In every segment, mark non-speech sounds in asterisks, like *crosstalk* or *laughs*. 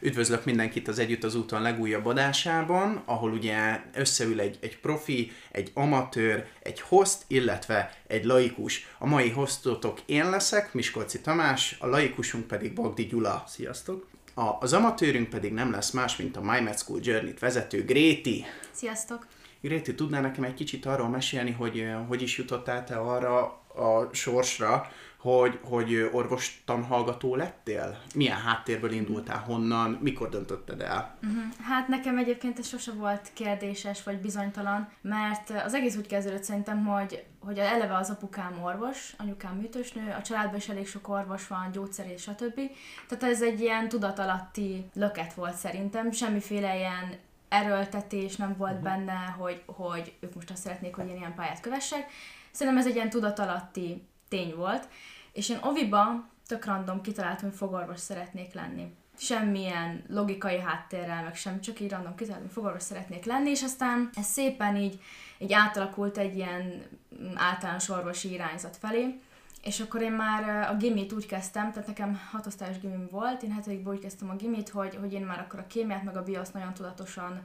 Üdvözlök mindenkit az Együtt az úton legújabb adásában, ahol ugye összeül egy, egy profi, egy amatőr, egy host, illetve egy laikus. A mai hostotok én leszek, Miskolci Tamás, a laikusunk pedig Bogdi Gyula. Sziasztok! A, az amatőrünk pedig nem lesz más, mint a My Med School Journey-t vezető Gréti. Sziasztok! Gréti, tudnál nekem egy kicsit arról mesélni, hogy hogy is jutottál te arra a sorsra, hogy, hogy orvostan hallgató lettél? Milyen háttérből indultál, honnan, mikor döntötted el? Uh-huh. Hát nekem egyébként ez sose volt kérdéses vagy bizonytalan, mert az egész úgy kezdődött szerintem, hogy, hogy eleve az apukám orvos, anyukám műtősnő, a családban is elég sok orvos van, gyógyszerész, stb. Tehát ez egy ilyen tudatalatti löket volt szerintem, semmiféle ilyen erőltetés nem volt uh-huh. benne, hogy, hogy ők most azt szeretnék, hogy én ilyen pályát kövessek. Szerintem ez egy ilyen tudatalatti tény volt, és én oviba tök random kitaláltam, hogy fogorvos szeretnék lenni. Semmilyen logikai háttérrel, meg sem, csak így random kitaláltam, hogy fogorvos szeretnék lenni, és aztán ez szépen így, így átalakult egy ilyen általános orvosi irányzat felé, és akkor én már a gimit úgy kezdtem, tehát nekem hatosztályos gimim volt, én hetedikben úgy kezdtem a gimit, hogy, hogy én már akkor a kémiát meg a bioszt nagyon tudatosan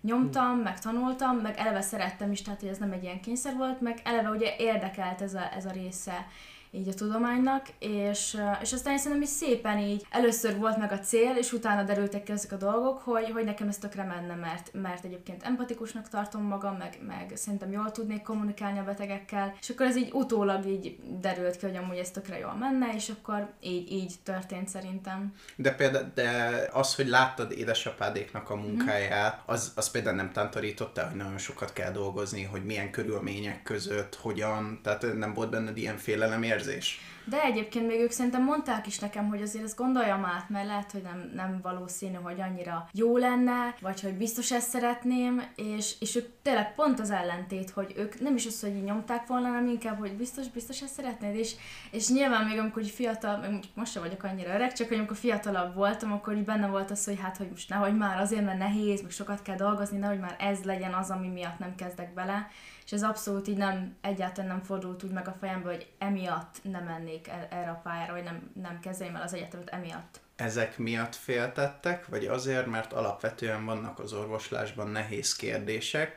nyomtam, meg tanultam, meg eleve szerettem is, tehát hogy ez nem egy ilyen kényszer volt, meg eleve ugye érdekelt ez a, ez a része így a tudománynak, és, és aztán én szerintem is szépen így először volt meg a cél, és utána derültek ki ezek a dolgok, hogy, hogy nekem ez tökre menne, mert, mert egyébként empatikusnak tartom magam, meg, meg szerintem jól tudnék kommunikálni a betegekkel, és akkor ez így utólag így derült ki, hogy amúgy ez tökre jól menne, és akkor így, így történt szerintem. De például de az, hogy láttad édesapádéknak a mhm. munkáját, az, az például nem tántorította, hogy nagyon sokat kell dolgozni, hogy milyen körülmények között, hogyan, tehát nem volt benned ilyen félelem érzés. De egyébként még ők szerintem mondták is nekem, hogy azért ezt gondoljam át, mert lehet, hogy nem, nem valószínű, hogy annyira jó lenne, vagy hogy biztos ezt szeretném, és, és ők tényleg pont az ellentét, hogy ők nem is az, hogy így nyomták volna, hanem inkább, hogy biztos, biztos ezt szeretnéd, és, és nyilván még amikor fiatal, meg most sem vagyok annyira öreg, csak amikor fiatalabb voltam, akkor így benne volt az, hogy hát, hogy most nehogy már azért, mert nehéz, meg sokat kell dolgozni, nehogy már ez legyen az, ami miatt nem kezdek bele, és ez abszolút így nem, egyáltalán nem fordult úgy meg a fejembe, hogy emiatt nem mennék el, erre a pályára, vagy nem, nem kezdjem el az egyetemet emiatt. Ezek miatt féltettek, vagy azért, mert alapvetően vannak az orvoslásban nehéz kérdések,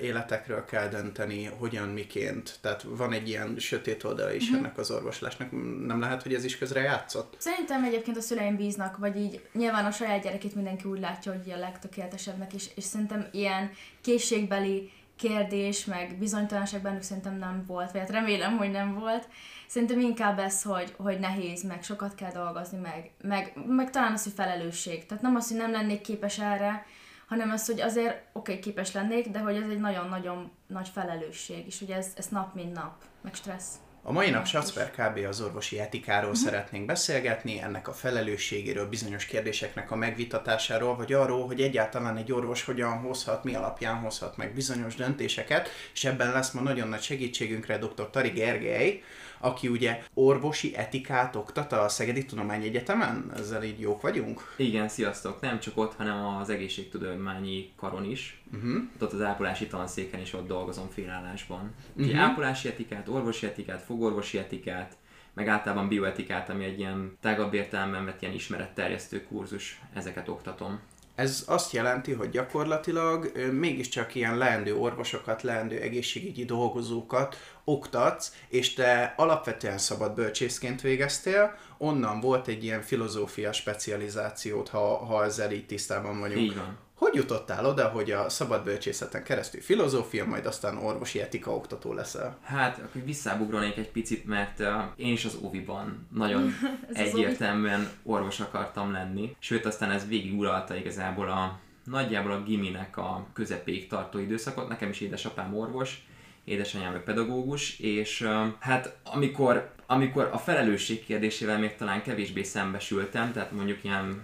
életekről kell dönteni, hogyan, miként. Tehát van egy ilyen sötét oldala is uh-huh. ennek az orvoslásnak. Nem lehet, hogy ez is közre játszott? Szerintem egyébként a szüleim bíznak, vagy így nyilván a saját gyerekét mindenki úgy látja, hogy a legtökéletesebbnek is, és szerintem ilyen készségbeli kérdés, meg bizonytalanság bennük szerintem nem volt, vagy hát remélem, hogy nem volt. Szerintem inkább ez, hogy, hogy nehéz, meg sokat kell dolgozni, meg, meg, meg talán az, hogy felelősség. Tehát nem az, hogy nem lennék képes erre, hanem az, hogy azért oké, okay, képes lennék, de hogy ez egy nagyon-nagyon nagy felelősség, és hogy ez, ez nap mint nap, meg stressz. A mai nap Schatzper kb. az orvosi etikáról uh-huh. szeretnénk beszélgetni, ennek a felelősségéről, bizonyos kérdéseknek a megvitatásáról, vagy arról, hogy egyáltalán egy orvos hogyan hozhat, mi alapján hozhat meg bizonyos döntéseket, és ebben lesz ma nagyon nagy segítségünkre dr. Tari Gergely, aki ugye orvosi etikát oktat a Szegedi Tudományegyetemen. Ezzel így jók vagyunk? Igen, sziasztok! Nem csak ott, hanem az egészségtudományi karon is. Uh-huh. Ott az ápolási tanszéken is ott dolgozom félállásban. Uh-huh. ápolási etikát, orvosi etikát, fogorvosi etikát, meg általában bioetikát, ami egy ilyen tágabb értelemben vett ilyen ismeretterjesztő kurzus, ezeket oktatom. Ez azt jelenti, hogy gyakorlatilag mégiscsak ilyen leendő orvosokat, leendő egészségügyi dolgozókat oktatsz, és te alapvetően szabad bölcsészként végeztél, onnan volt egy ilyen filozófia specializációt, ha, ha ezzel így tisztában vagyunk. Van. Hogy jutottál oda, hogy a szabad bölcsészeten keresztül filozófia, majd aztán orvosi etika oktató leszel? Hát, akkor visszaugranék egy picit, mert uh, én is az óviban nagyon *laughs* egyértelműen orvos akartam lenni. Sőt, aztán ez végig uralta igazából a nagyjából a giminek a közepéig tartó időszakot. Nekem is édesapám orvos, édesanyám meg pedagógus, és uh, hát amikor, amikor a felelősség kérdésével még talán kevésbé szembesültem, tehát mondjuk ilyen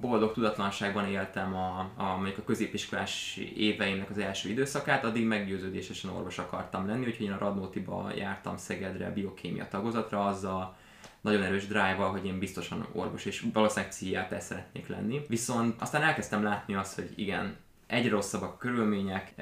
boldog tudatlanságban éltem a, a, a középiskolás éveimnek az első időszakát, addig meggyőződésesen orvos akartam lenni, úgyhogy én a Radnótiba jártam Szegedre biokémia tagozatra, azzal nagyon erős drive hogy én biztosan orvos és valószínűleg pszichiáter szeretnék lenni. Viszont aztán elkezdtem látni azt, hogy igen, egyre rosszabbak a körülmények,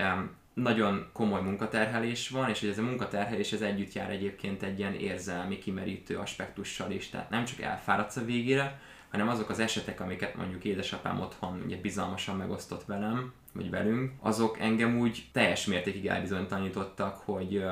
nagyon komoly munkaterhelés van, és hogy ez a munkaterhelés ez együtt jár egyébként egy ilyen érzelmi, kimerítő aspektussal is, tehát nem csak elfáradsz a végére, hanem azok az esetek, amiket mondjuk édesapám otthon ugye bizalmasan megosztott velem, vagy velünk, azok engem úgy teljes mértékig elbizonytalanítottak, hogy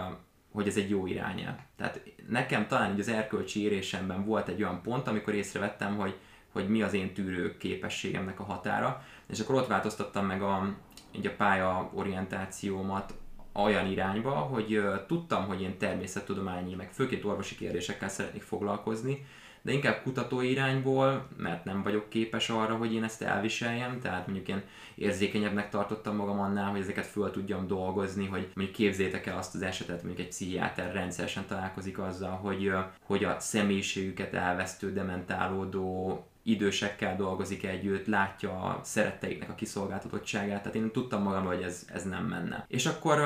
hogy ez egy jó irányel. Tehát nekem talán így az erkölcsi érésemben volt egy olyan pont, amikor észrevettem, hogy, hogy mi az én tűrő képességemnek a határa, és akkor ott változtattam meg a, így a pálya orientációmat olyan irányba, hogy tudtam, hogy én természettudományi, meg főként orvosi kérdésekkel szeretnék foglalkozni, de inkább kutatói irányból, mert nem vagyok képes arra, hogy én ezt elviseljem, tehát mondjuk én érzékenyebbnek tartottam magam annál, hogy ezeket föl tudjam dolgozni, hogy mondjuk képzétek el azt az esetet, mondjuk egy pszichiáter rendszeresen találkozik azzal, hogy, hogy a személyiségüket elvesztő, dementálódó idősekkel dolgozik együtt, látja a szeretteiknek a kiszolgáltatottságát, tehát én tudtam magamról, hogy ez, ez nem menne. És akkor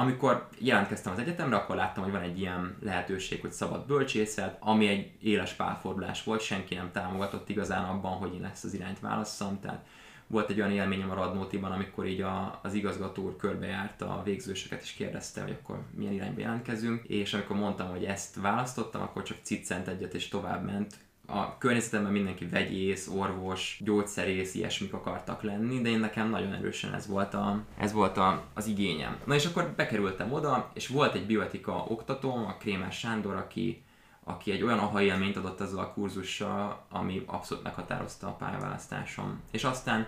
amikor jelentkeztem az egyetemre, akkor láttam, hogy van egy ilyen lehetőség, hogy szabad bölcsészet, ami egy éles pálfordulás volt, senki nem támogatott igazán abban, hogy én ezt az irányt válasszam, tehát volt egy olyan élményem a Radnótiban, amikor így a, az igazgató úr körbejárta a végzősöket, és kérdezte, hogy akkor milyen irányba jelentkezünk, és amikor mondtam, hogy ezt választottam, akkor csak ciccent egyet, és tovább ment, a környezetemben mindenki vegyész, orvos, gyógyszerész, ilyesmik akartak lenni, de én nekem nagyon erősen ez volt, a, ez volt a, az igényem. Na és akkor bekerültem oda, és volt egy bioetika oktatóm, a Krémer Sándor, aki, aki egy olyan aha élményt adott ezzel a kurzussal, ami abszolút meghatározta a pályaválasztásom. És aztán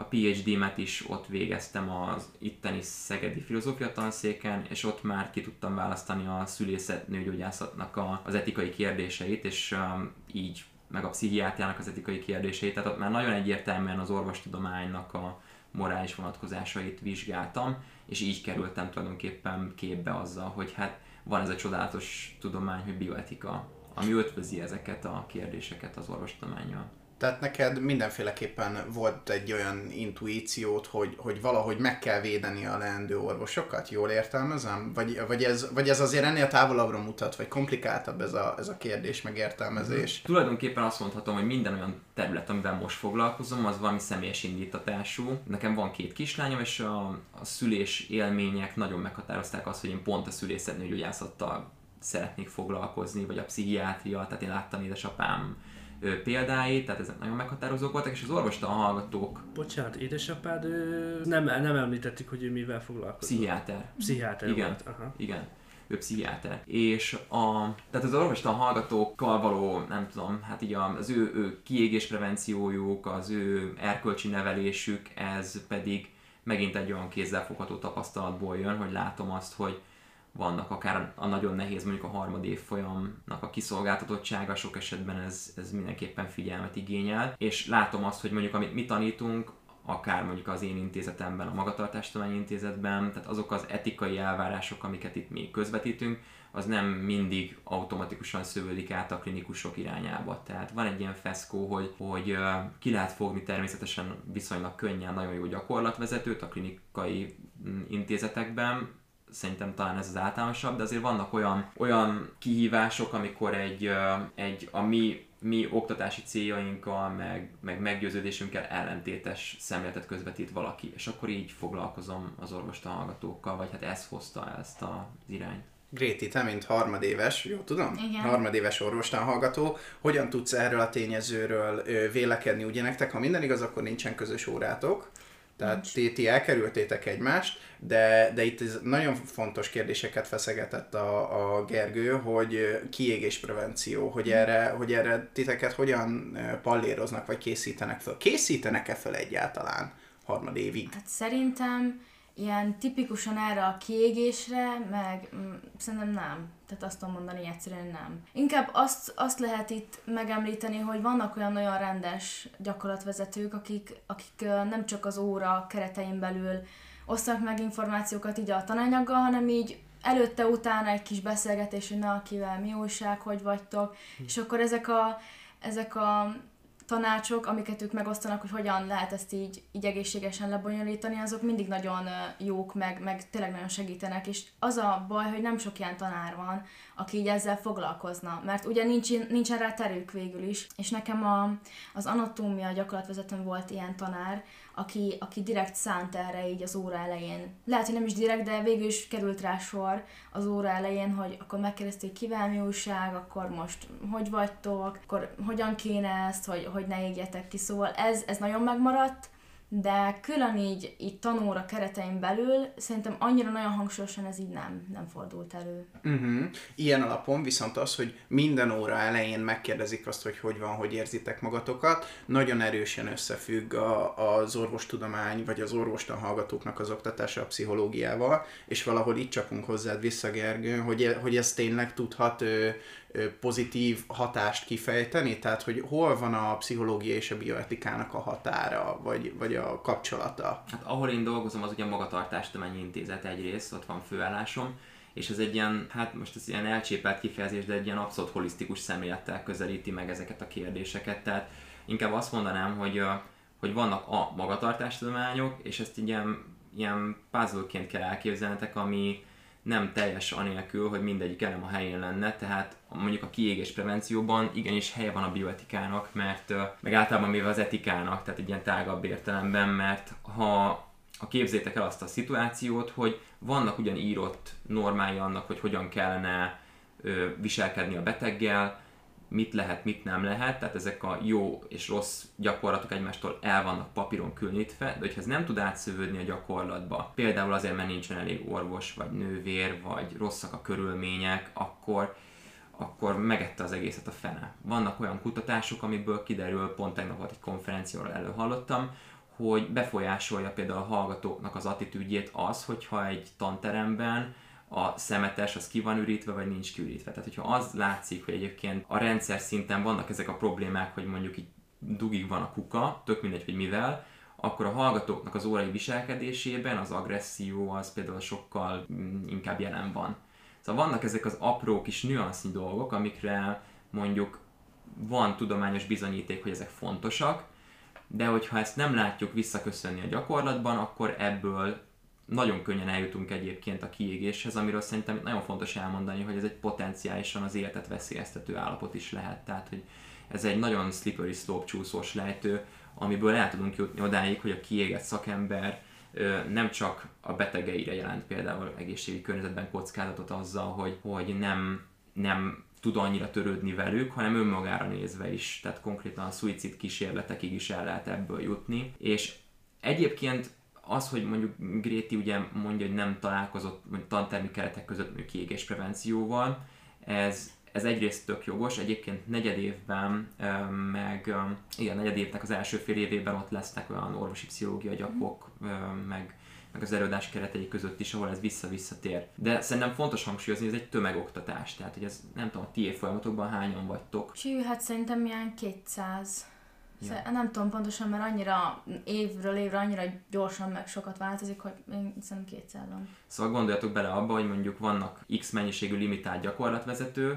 a PhD-met is ott végeztem az itteni Szegedi Filozófia Tanszéken, és ott már ki tudtam választani a szülészet nőgyógyászatnak a, az etikai kérdéseit, és um, így meg a pszichiátriának az etikai kérdéseit, tehát ott már nagyon egyértelműen az orvostudománynak a morális vonatkozásait vizsgáltam, és így kerültem tulajdonképpen képbe azzal, hogy hát van ez a csodálatos tudomány, hogy bioetika, ami ötvözi ezeket a kérdéseket az orvostudományjal. Tehát neked mindenféleképpen volt egy olyan intuíciót, hogy, hogy valahogy meg kell védeni a leendő orvosokat, jól értelmezem? Vagy, vagy, ez, vagy ez azért ennél távolabbra mutat, vagy komplikáltabb ez a, ez a kérdés megértelmezés? Mm. Tulajdonképpen azt mondhatom, hogy minden olyan terület, amivel most foglalkozom, az valami személyes indítatású. Nekem van két kislányom, és a, a szülés élmények nagyon meghatározták azt, hogy én pont a szülészetnőgyógyászattal szeretnék foglalkozni, vagy a pszichiátria, tehát én láttam édesapám példáit, tehát ezek nagyon meghatározók voltak, és az orvostan hallgatók... Bocsánat, édesapád nem, nem említettük, hogy ő mivel foglalkozott. Pszichiáter. Pszichiáter igen, volt. Aha. Igen ő pszichiáter. És a, tehát az orvostan hallgatókkal való, nem tudom, hát így az ő, ő kiégésprevenciójuk, az ő erkölcsi nevelésük, ez pedig megint egy olyan kézzelfogható tapasztalatból jön, hogy látom azt, hogy vannak akár a nagyon nehéz mondjuk a harmad évfolyamnak a kiszolgáltatottsága, sok esetben ez, ez mindenképpen figyelmet igényel, és látom azt, hogy mondjuk amit mi tanítunk, akár mondjuk az én intézetemben, a Magatartástudományi Intézetben, tehát azok az etikai elvárások, amiket itt mi közvetítünk, az nem mindig automatikusan szövődik át a klinikusok irányába. Tehát van egy ilyen feszkó, hogy, hogy ki lehet fogni természetesen viszonylag könnyen nagyon jó gyakorlatvezetőt a klinikai mm, intézetekben, szerintem talán ez az általánosabb, de azért vannak olyan, olyan kihívások, amikor egy, egy a mi mi oktatási céljainkkal, meg, meg meggyőződésünkkel ellentétes szemléletet közvetít valaki, és akkor így foglalkozom az orvostan hallgatókkal, vagy hát ez hozta ezt az irányt. Gréti, te mint harmadéves, jó tudom? Igen. Harmadéves orvostan hallgató, hogyan tudsz erről a tényezőről vélekedni? Ugye nektek, ha minden igaz, akkor nincsen közös órátok, tehát ti, ti elkerültétek egymást, de, de itt ez nagyon fontos kérdéseket feszegetett a, a Gergő, hogy kiégésprevenció, hogy mm. erre, hogy erre titeket hogyan palléroznak, vagy készítenek föl. Készítenek-e föl egyáltalán harmadévig? Hát szerintem ilyen tipikusan erre a kiégésre, meg mm, szerintem nem. Tehát azt tudom mondani, egyszerűen nem. Inkább azt, azt lehet itt megemlíteni, hogy vannak olyan olyan rendes gyakorlatvezetők, akik, akik nem csak az óra keretein belül osztanak meg információkat így a tananyaggal, hanem így előtte, utána egy kis beszélgetés, hogy na, kivel mi újság, hogy vagytok, hm. és akkor ezek a, ezek a tanácsok, amiket ők megosztanak, hogy hogyan lehet ezt így, így egészségesen lebonyolítani, azok mindig nagyon jók, meg, meg tényleg nagyon segítenek, és az a baj, hogy nem sok ilyen tanár van, aki így ezzel foglalkozna, mert ugye nincs, nincsen rá terük végül is, és nekem a, az anatómia gyakorlatvezetőm volt ilyen tanár, aki, aki direkt szánt erre így az óra elején. Lehet, hogy nem is direkt, de végül is került rá sor az óra elején, hogy akkor megkérdezték, kivel mi újság, akkor most hogy vagytok, akkor hogyan kéne ezt, hogy, hogy ne égjetek ki, szóval ez, ez nagyon megmaradt, de külön így, így tanóra keretein belül szerintem annyira nagyon hangsúlyosan ez így nem, nem fordult elő. Uh-huh. Ilyen alapon viszont az, hogy minden óra elején megkérdezik azt, hogy hogy van, hogy érzitek magatokat, nagyon erősen összefügg a, az orvostudomány, vagy az orvostan hallgatóknak az oktatása a pszichológiával, és valahol itt csapunk hozzád vissza, Gergő, hogy, hogy ez tényleg tudhat pozitív hatást kifejteni? Tehát, hogy hol van a pszichológia és a bioetikának a határa, vagy, vagy a kapcsolata? Hát ahol én dolgozom, az ugye a Magatartástudományi Intézet egyrészt, ott van főállásom, és ez egy ilyen, hát most ez ilyen elcsépelt kifejezés, de egy ilyen abszolút holisztikus szemlélettel közelíti meg ezeket a kérdéseket, tehát inkább azt mondanám, hogy, hogy vannak a magatartástudományok, és ezt ilyen, ilyen puzzle kell elképzelnetek, ami, nem teljes anélkül, hogy mindegyik elem a helyén lenne, tehát mondjuk a kiégés prevencióban igenis helye van a bioetikának, mert meg általában mivel az etikának, tehát egy ilyen tágabb értelemben, mert ha, ha képzétek el azt a szituációt, hogy vannak ugyan írott normái annak, hogy hogyan kellene viselkedni a beteggel, mit lehet, mit nem lehet, tehát ezek a jó és rossz gyakorlatok egymástól el vannak papíron különítve, de hogyha ez nem tud átszövődni a gyakorlatba, például azért, mert nincsen elég orvos, vagy nővér, vagy rosszak a körülmények, akkor akkor megette az egészet a fene. Vannak olyan kutatások, amiből kiderül, pont tegnap volt egy konferencióról előhallottam, hogy befolyásolja például a hallgatóknak az attitűdjét az, hogyha egy tanteremben a szemetes az ki van ürítve, vagy nincs kiürítve. Tehát, hogyha az látszik, hogy egyébként a rendszer szinten vannak ezek a problémák, hogy mondjuk így dugig van a kuka, tök mindegy, hogy mivel, akkor a hallgatóknak az órai viselkedésében az agresszió az például sokkal mm, inkább jelen van. Szóval vannak ezek az apró kis nüansznyi dolgok, amikre mondjuk van tudományos bizonyíték, hogy ezek fontosak, de hogyha ezt nem látjuk visszaköszönni a gyakorlatban, akkor ebből nagyon könnyen eljutunk egyébként a kiégéshez, amiről szerintem nagyon fontos elmondani, hogy ez egy potenciálisan az életet veszélyeztető állapot is lehet. Tehát, hogy ez egy nagyon slippery slope csúszós lejtő, amiből el tudunk jutni odáig, hogy a kiégett szakember nem csak a betegeire jelent például egészségügyi környezetben kockázatot azzal, hogy, hogy nem, nem tud annyira törődni velük, hanem önmagára nézve is, tehát konkrétan a szuicid kísérletekig is el lehet ebből jutni. És egyébként az, hogy mondjuk Gréti ugye mondja, hogy nem találkozott tantermi keretek között kiégés prevencióval, ez, ez egyrészt tök jogos, egyébként negyed évben, meg igen, negyed évnek az első fél évében ott lesznek olyan orvosi pszichológia gyakok, meg, meg az előadás keretei között is, ahol ez vissza-vissza tér. De szerintem fontos hangsúlyozni, hogy ez egy tömegoktatás, tehát hogy ez nem tudom, a ti folyamatokban hányan vagytok? Csű, hát szerintem ilyen 200 Ja. Nem tudom pontosan, mert annyira évről évre annyira gyorsan meg sokat változik, hogy én szerintem kétszerben. Szóval gondoljatok bele abba, hogy mondjuk vannak X mennyiségű limitált gyakorlatvezető,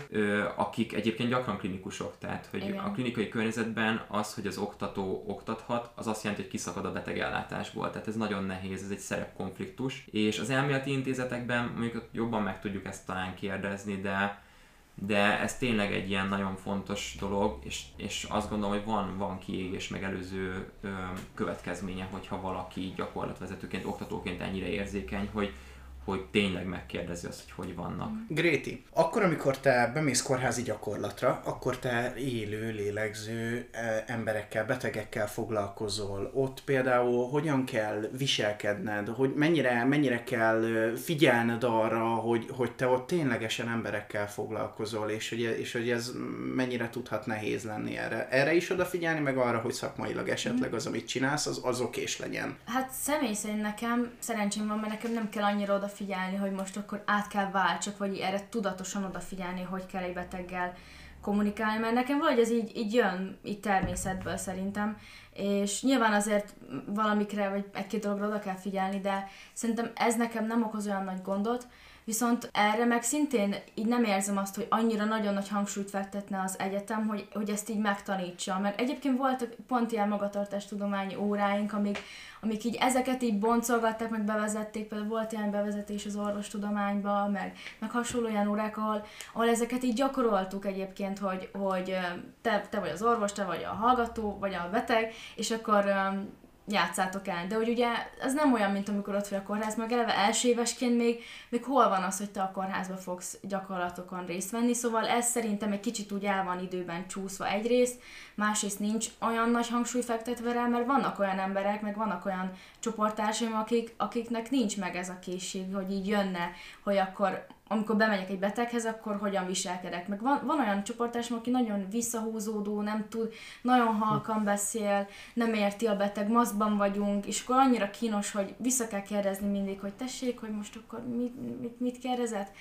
akik egyébként gyakran klinikusok, tehát hogy Igen. a klinikai környezetben az, hogy az oktató oktathat, az azt jelenti, hogy kiszakad a betegellátásból. Tehát ez nagyon nehéz, ez egy szerepkonfliktus. És az elméleti intézetekben mondjuk jobban meg tudjuk ezt talán kérdezni, de de ez tényleg egy ilyen nagyon fontos dolog, és, és azt gondolom, hogy van, van kiégés megelőző ö, következménye, hogyha valaki gyakorlatvezetőként, oktatóként ennyire érzékeny, hogy, hogy tényleg megkérdezi azt, hogy hogy vannak. Mm. Gréti, akkor, amikor te bemész kórházi gyakorlatra, akkor te élő, lélegző e, emberekkel, betegekkel foglalkozol. Ott például hogyan kell viselkedned, hogy mennyire, mennyire kell figyelned arra, hogy, hogy te ott ténylegesen emberekkel foglalkozol, és hogy, és hogy ez mennyire tudhat nehéz lenni erre. Erre is odafigyelni, meg arra, hogy szakmailag esetleg az, amit csinálsz, az, az okés legyen. Hát személy szerint nekem szerencsém van, mert nekem nem kell annyira oda odafigyelni, hogy most akkor át kell váltsak, vagy erre tudatosan odafigyelni, hogy kell egy beteggel kommunikálni, mert nekem vagy ez így, így jön, így természetből szerintem, és nyilván azért valamikre, vagy egy-két dologra oda kell figyelni, de szerintem ez nekem nem okoz olyan nagy gondot, Viszont erre meg szintén így nem érzem azt, hogy annyira nagyon nagy hangsúlyt fektetne az egyetem, hogy, hogy ezt így megtanítsa. Mert egyébként voltak pont ilyen magatartástudományi óráink, amik, amik így ezeket így boncolgatták, meg bevezették, például volt ilyen bevezetés az orvostudományba, meg, meg hasonló ilyen órák, ahol, ahol ezeket így gyakoroltuk egyébként, hogy, hogy te, te vagy az orvos, te vagy a hallgató, vagy a beteg, és akkor játszátok el. De hogy ugye ez nem olyan, mint amikor ott vagy a kórházban, meg eleve első évesként még, még hol van az, hogy te a kórházba fogsz gyakorlatokon részt venni, szóval ez szerintem egy kicsit úgy el van időben csúszva egyrészt, másrészt nincs olyan nagy hangsúly fektetve rá, mert vannak olyan emberek, meg vannak olyan csoporttársaim, akik, akiknek nincs meg ez a készség, hogy így jönne, hogy akkor amikor bemegyek egy beteghez, akkor hogyan viselkedek. Meg van, van olyan csoportásom, aki nagyon visszahúzódó, nem tud, nagyon halkan beszél, nem érti a beteg, maszkban vagyunk, és akkor annyira kínos, hogy vissza kell kérdezni mindig, hogy tessék, hogy most akkor mit, mit, mit kérdezett.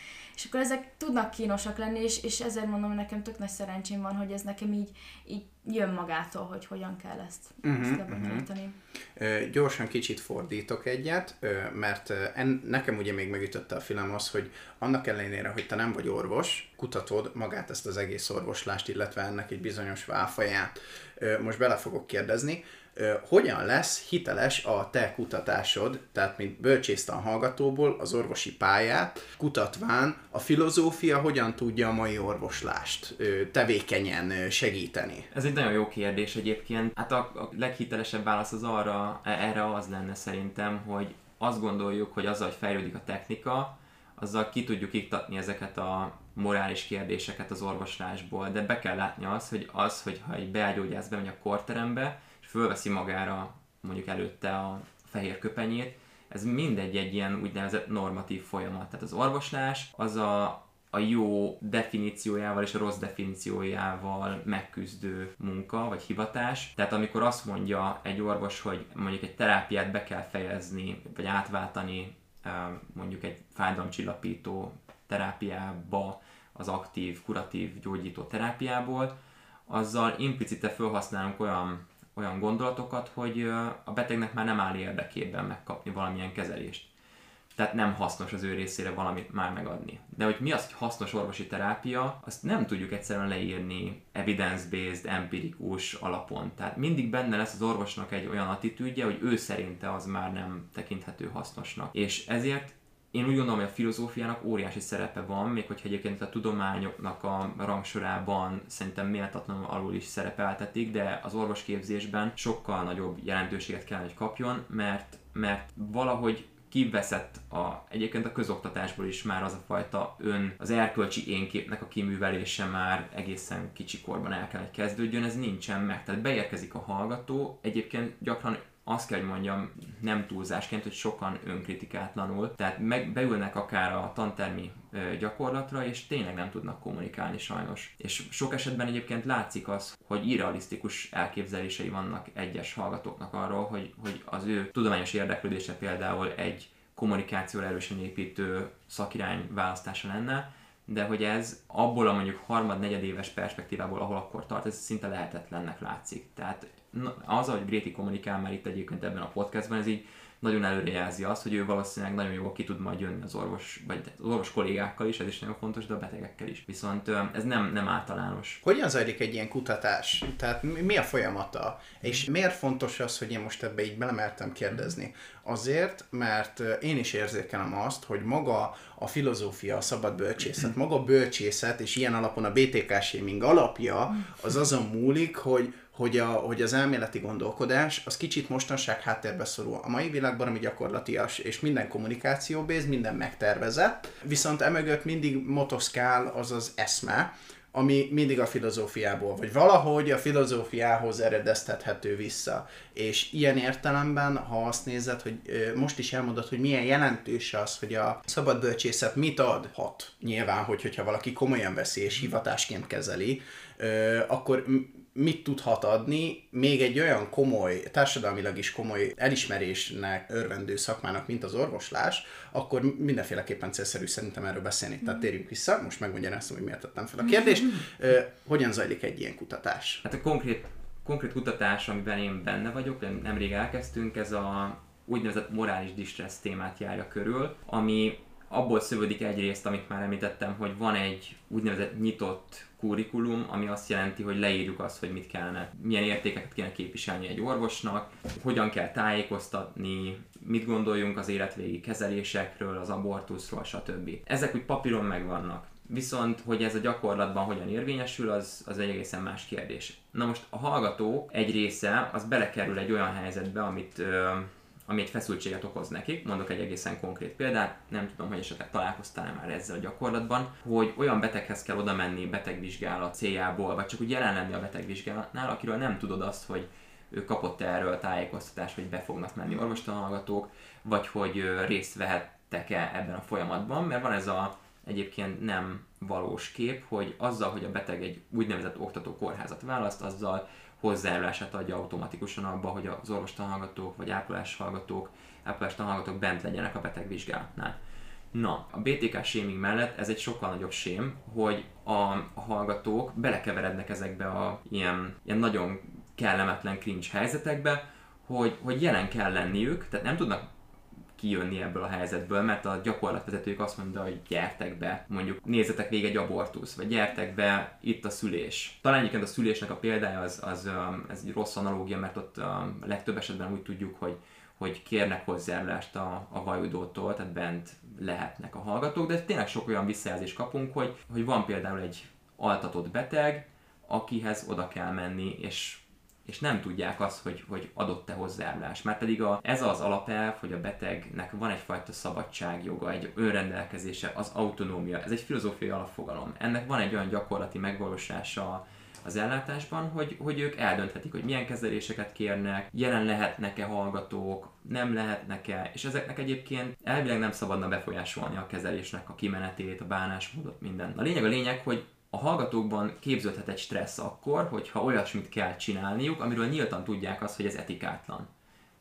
És akkor ezek tudnak kínosak lenni, és, és ezért mondom, nekem tök nagy szerencsém van, hogy ez nekem így, így jön magától, hogy hogyan kell ezt, uh-huh, ezt uh-huh. Uh, gyorsan kicsit fordítok egyet, mert en, nekem ugye még megütötte a film az, hogy annak ellenére, hogy te nem vagy orvos, kutatod magát ezt az egész orvoslást, illetve ennek egy bizonyos válfaját. Most bele fogok kérdezni, hogyan lesz hiteles a te kutatásod, tehát mint bölcsésztan hallgatóból az orvosi pályát, kutatván a filozófia hogyan tudja a mai orvoslást tevékenyen segíteni? Ez egy nagyon jó kérdés egyébként. Hát a, a leghitelesebb válasz az arra, e, erre az lenne szerintem, hogy azt gondoljuk, hogy azzal, hogy fejlődik a technika, azzal ki tudjuk iktatni ezeket a morális kérdéseket az orvoslásból, de be kell látni azt, hogy az, hogyha egy beágyógyász bemegy a korterembe, fölveszi magára mondjuk előtte a fehér köpenyét, ez mindegy egy ilyen úgynevezett normatív folyamat. Tehát az orvoslás az a, a jó definíciójával és a rossz definíciójával megküzdő munka vagy hivatás. Tehát amikor azt mondja egy orvos, hogy mondjuk egy terápiát be kell fejezni, vagy átváltani mondjuk egy fájdalomcsillapító terápiába, az aktív, kuratív, gyógyító terápiából, azzal implicite felhasználunk olyan olyan gondolatokat, hogy a betegnek már nem áll érdekében megkapni valamilyen kezelést. Tehát nem hasznos az ő részére valamit már megadni. De hogy mi az, hogy hasznos orvosi terápia, azt nem tudjuk egyszerűen leírni evidence-based, empirikus alapon. Tehát mindig benne lesz az orvosnak egy olyan attitűdje, hogy ő szerinte az már nem tekinthető hasznosnak. És ezért én úgy gondolom, hogy a filozófiának óriási szerepe van, még hogyha egyébként a tudományoknak a rangsorában szerintem méltatlanul alul is szerepeltetik, de az orvosképzésben sokkal nagyobb jelentőséget kell, hogy kapjon, mert, mert valahogy kiveszett a, egyébként a közoktatásból is már az a fajta ön, az erkölcsi énképnek a kiművelése már egészen kicsikorban el kell, hogy kezdődjön, ez nincsen meg. Tehát beérkezik a hallgató, egyébként gyakran azt kell, hogy mondjam, nem túlzásként, hogy sokan önkritikátlanul, tehát meg, beülnek akár a tantermi gyakorlatra, és tényleg nem tudnak kommunikálni sajnos. És sok esetben egyébként látszik az, hogy irrealisztikus elképzelései vannak egyes hallgatóknak arról, hogy, hogy az ő tudományos érdeklődése például egy kommunikációra erősen építő szakirány választása lenne, de hogy ez abból a mondjuk harmad-negyed éves perspektívából, ahol akkor tart, ez szinte lehetetlennek látszik. Tehát az, ahogy Gréti kommunikál már itt egyébként ebben a podcastban, ez így nagyon előrejelzi azt, hogy ő valószínűleg nagyon jól ki tud majd jönni az orvos, vagy az orvos kollégákkal is, ez is nagyon fontos, de a betegekkel is. Viszont ez nem, nem általános. Hogyan zajlik egy ilyen kutatás? Tehát mi a folyamata? És miért fontos az, hogy én most ebbe így belemertem kérdezni? Azért, mert én is érzékelem azt, hogy maga a filozófia, a szabad bölcsészet, maga a bölcsészet, és ilyen alapon a BTK shaming alapja, az azon múlik, hogy hogy, a, hogy az elméleti gondolkodás az kicsit mostanság háttérbe szorul. A mai világban, ami gyakorlatias, és minden kommunikáció béz, minden megtervezett, viszont emögött mindig motoszkál az az eszme, ami mindig a filozófiából, vagy valahogy a filozófiához eredeztethető vissza. És ilyen értelemben, ha azt nézed, hogy most is elmondod, hogy milyen jelentős az, hogy a szabad bölcsészet mit adhat, nyilván, hogy, hogyha valaki komolyan veszi és hivatásként kezeli, akkor mit tudhat adni még egy olyan komoly, társadalmilag is komoly elismerésnek örvendő szakmának, mint az orvoslás, akkor mindenféleképpen célszerű szerintem erről beszélni. Tehát mhm. térjünk vissza, most megmagyarázom, hogy miért tettem fel a kérdést. Hogyan zajlik egy ilyen kutatás? Hát a konkrét, konkrét kutatás, amiben én benne vagyok, nemrég elkezdtünk, ez a úgynevezett morális distress témát járja körül, ami abból szövődik egyrészt, amit már említettem, hogy van egy úgynevezett nyitott kurikulum, ami azt jelenti, hogy leírjuk azt, hogy mit kellene, milyen értékeket kéne képviselni egy orvosnak, hogyan kell tájékoztatni, mit gondoljunk az életvégi kezelésekről, az abortuszról, stb. Ezek úgy papíron megvannak. Viszont, hogy ez a gyakorlatban hogyan érvényesül, az, az egy egészen más kérdés. Na most a hallgató egy része, az belekerül egy olyan helyzetbe, amit ö, ami egy feszültséget okoz nekik. Mondok egy egészen konkrét példát, nem tudom, hogy esetleg találkoztál már ezzel a gyakorlatban, hogy olyan beteghez kell oda menni betegvizsgálat céljából, vagy csak úgy jelen lenni a betegvizsgálatnál, akiről nem tudod azt, hogy ő kapott erről tájékoztatást, hogy be fognak menni orvostanhallgatók, vagy hogy részt vehettek-e ebben a folyamatban, mert van ez a egyébként nem valós kép, hogy azzal, hogy a beteg egy úgynevezett oktató kórházat választ, azzal hozzájárulását adja automatikusan abba, hogy az orvostanhallgatók vagy ápolás hallgatók, ápolás tanhallgatók bent legyenek a beteg vizsgálatnál. Na, a BTK shaming mellett ez egy sokkal nagyobb sém, hogy a hallgatók belekeverednek ezekbe a ilyen, ilyen nagyon kellemetlen cringe helyzetekbe, hogy, hogy jelen kell lenniük, tehát nem tudnak kijönni ebből a helyzetből, mert a gyakorlatvezetők azt mondja, hogy gyertek be, mondjuk nézzetek végig egy abortusz, vagy gyertek be, itt a szülés. Talán egyébként a szülésnek a példája az, az ez egy rossz analógia, mert ott a legtöbb esetben úgy tudjuk, hogy hogy kérnek hozzájárulást a, a vajudótól, tehát bent lehetnek a hallgatók, de tényleg sok olyan visszajelzést kapunk, hogy, hogy van például egy altatott beteg, akihez oda kell menni, és és nem tudják azt, hogy, hogy adott-e hozzájárulás. Mert pedig a, ez az alapelv, hogy a betegnek van egyfajta szabadságjoga, egy önrendelkezése, az autonómia, ez egy filozófiai alapfogalom. Ennek van egy olyan gyakorlati megvalósása az ellátásban, hogy, hogy ők eldönthetik, hogy milyen kezeléseket kérnek, jelen lehetnek-e hallgatók, nem lehetnek-e, és ezeknek egyébként elvileg nem szabadna befolyásolni a kezelésnek a kimenetét, a bánásmódot, minden. A lényeg a lényeg, hogy a hallgatókban képződhet egy stressz akkor, hogyha olyasmit kell csinálniuk, amiről nyíltan tudják azt, hogy ez etikátlan.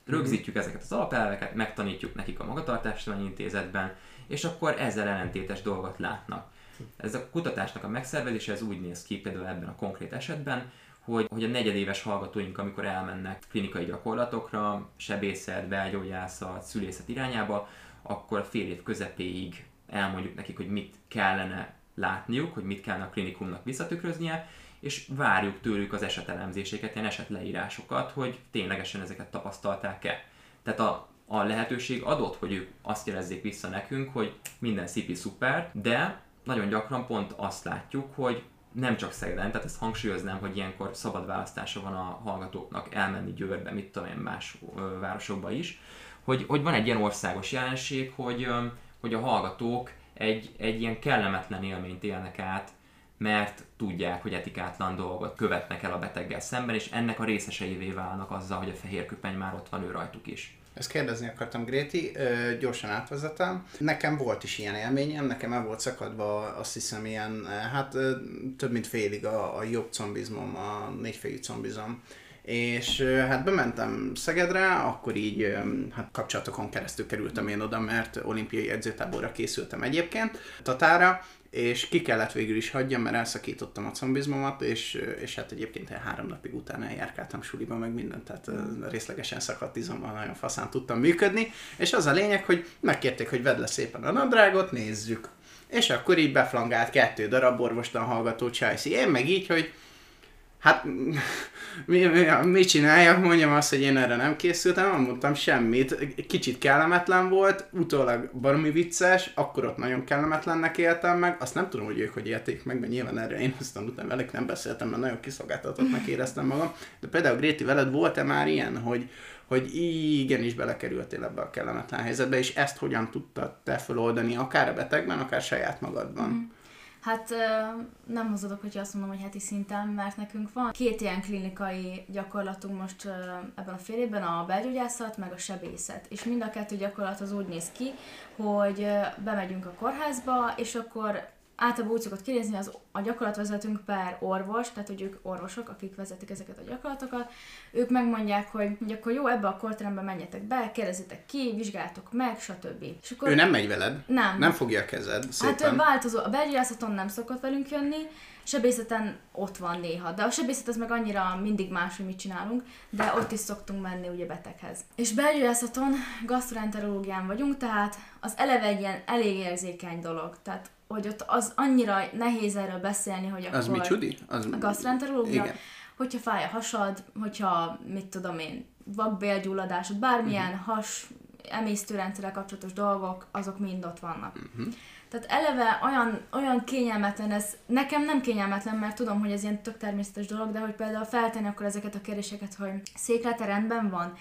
Rögzítjük ezeket az alapelveket, megtanítjuk nekik a magatartástudományi intézetben, és akkor ezzel ellentétes dolgot látnak. Ez a kutatásnak a megszervezése ez úgy néz ki például ebben a konkrét esetben, hogy, hogy a negyedéves hallgatóink, amikor elmennek klinikai gyakorlatokra, sebészet, belgyógyászat, szülészet irányába, akkor fél év közepéig elmondjuk nekik, hogy mit kellene látniuk, hogy mit kellene a klinikumnak visszatükröznie, és várjuk tőlük az esetelemzéseket, ilyen esetleírásokat, hogy ténylegesen ezeket tapasztalták-e. Tehát a, a lehetőség adott, hogy ők azt jelezzék vissza nekünk, hogy minden szipi szuper, de nagyon gyakran pont azt látjuk, hogy nem csak Szegeden, tehát ezt hangsúlyoznám, hogy ilyenkor szabad választása van a hallgatóknak elmenni Győrbe, mit tudom én, más ö, városokba is, hogy, hogy van egy ilyen országos jelenség, hogy, ö, hogy a hallgatók egy, egy ilyen kellemetlen élményt élnek át, mert tudják, hogy etikátlan dolgot követnek el a beteggel szemben, és ennek a részeseivé válnak azzal, hogy a fehér köpeny már ott van ő rajtuk is. Ezt kérdezni akartam, Gréti, ö, gyorsan átvezetem. Nekem volt is ilyen élményem, nekem el volt szakadva azt hiszem ilyen, hát több mint félig a, a jobb combizmom, a négyfejű combizom. És hát bementem Szegedre, akkor így hát kapcsolatokon keresztül kerültem én oda, mert olimpiai edzőtáborra készültem egyébként, Tatára, és ki kellett végül is hagyjam, mert elszakítottam a combizmomat, és, és hát egyébként három napig utána eljárkáltam suliba, meg mindent, tehát részlegesen szakadt izommal nagyon faszán tudtam működni, és az a lényeg, hogy megkérték, hogy vedd le szépen a nadrágot, nézzük. És akkor így beflangált kettő darab orvostan hallgató csajszi. Én meg így, hogy Hát, mi, mi, mit csináljak? Mondjam azt, hogy én erre nem készültem, nem mondtam semmit. Kicsit kellemetlen volt, utólag baromi vicces, akkor ott nagyon kellemetlennek éltem meg. Azt nem tudom, hogy ők hogy élték meg, mert nyilván erre én aztán utána velük nem beszéltem, mert nagyon kiszolgáltatottnak éreztem magam. De például Gréti, veled volt-e már ilyen, hogy, hogy igenis belekerültél ebbe a kellemetlen helyzetbe, és ezt hogyan tudtad te feloldani, akár a betegben, akár saját magadban? Mm. Hát nem hozodok, hogy azt mondom, hogy heti szinten, mert nekünk van két ilyen klinikai gyakorlatunk most ebben a fél évben, a belgyógyászat, meg a sebészet. És mind a kettő gyakorlat az úgy néz ki, hogy bemegyünk a kórházba, és akkor általában úgy szokott kinézni az, a gyakorlatvezetőnk per orvos, tehát hogy ők orvosok, akik vezetik ezeket a gyakorlatokat, ők megmondják, hogy, hogy akkor jó, ebbe a korterembe menjetek be, kérdezitek ki, vizsgáltok meg, stb. És akkor ő nem megy veled? Nem. Nem fogja a kezed, szépen. Hát ő változó. A belgyógyászaton nem szokott velünk jönni, sebészeten ott van néha, de a sebészet az meg annyira mindig más, hogy mit csinálunk, de ott is szoktunk menni ugye beteghez. És belgyógyászaton gastroenterológián vagyunk, tehát az eleve egy ilyen elég érzékeny dolog, tehát hogy ott az annyira nehéz erről beszélni, hogy akkor... Az mi csudi? Az... A gastroenterológia, hogyha fáj a hasad, hogyha, mit tudom én, vakbélgyulladásod, bármilyen uh-huh. has emésztőrendszerrel kapcsolatos dolgok, azok mind ott vannak. Uh-huh. Tehát eleve olyan, olyan kényelmetlen ez, nekem nem kényelmetlen, mert tudom, hogy ez ilyen tök természetes dolog, de hogy például feltenni akkor ezeket a kérdéseket, hogy széklete rendben van,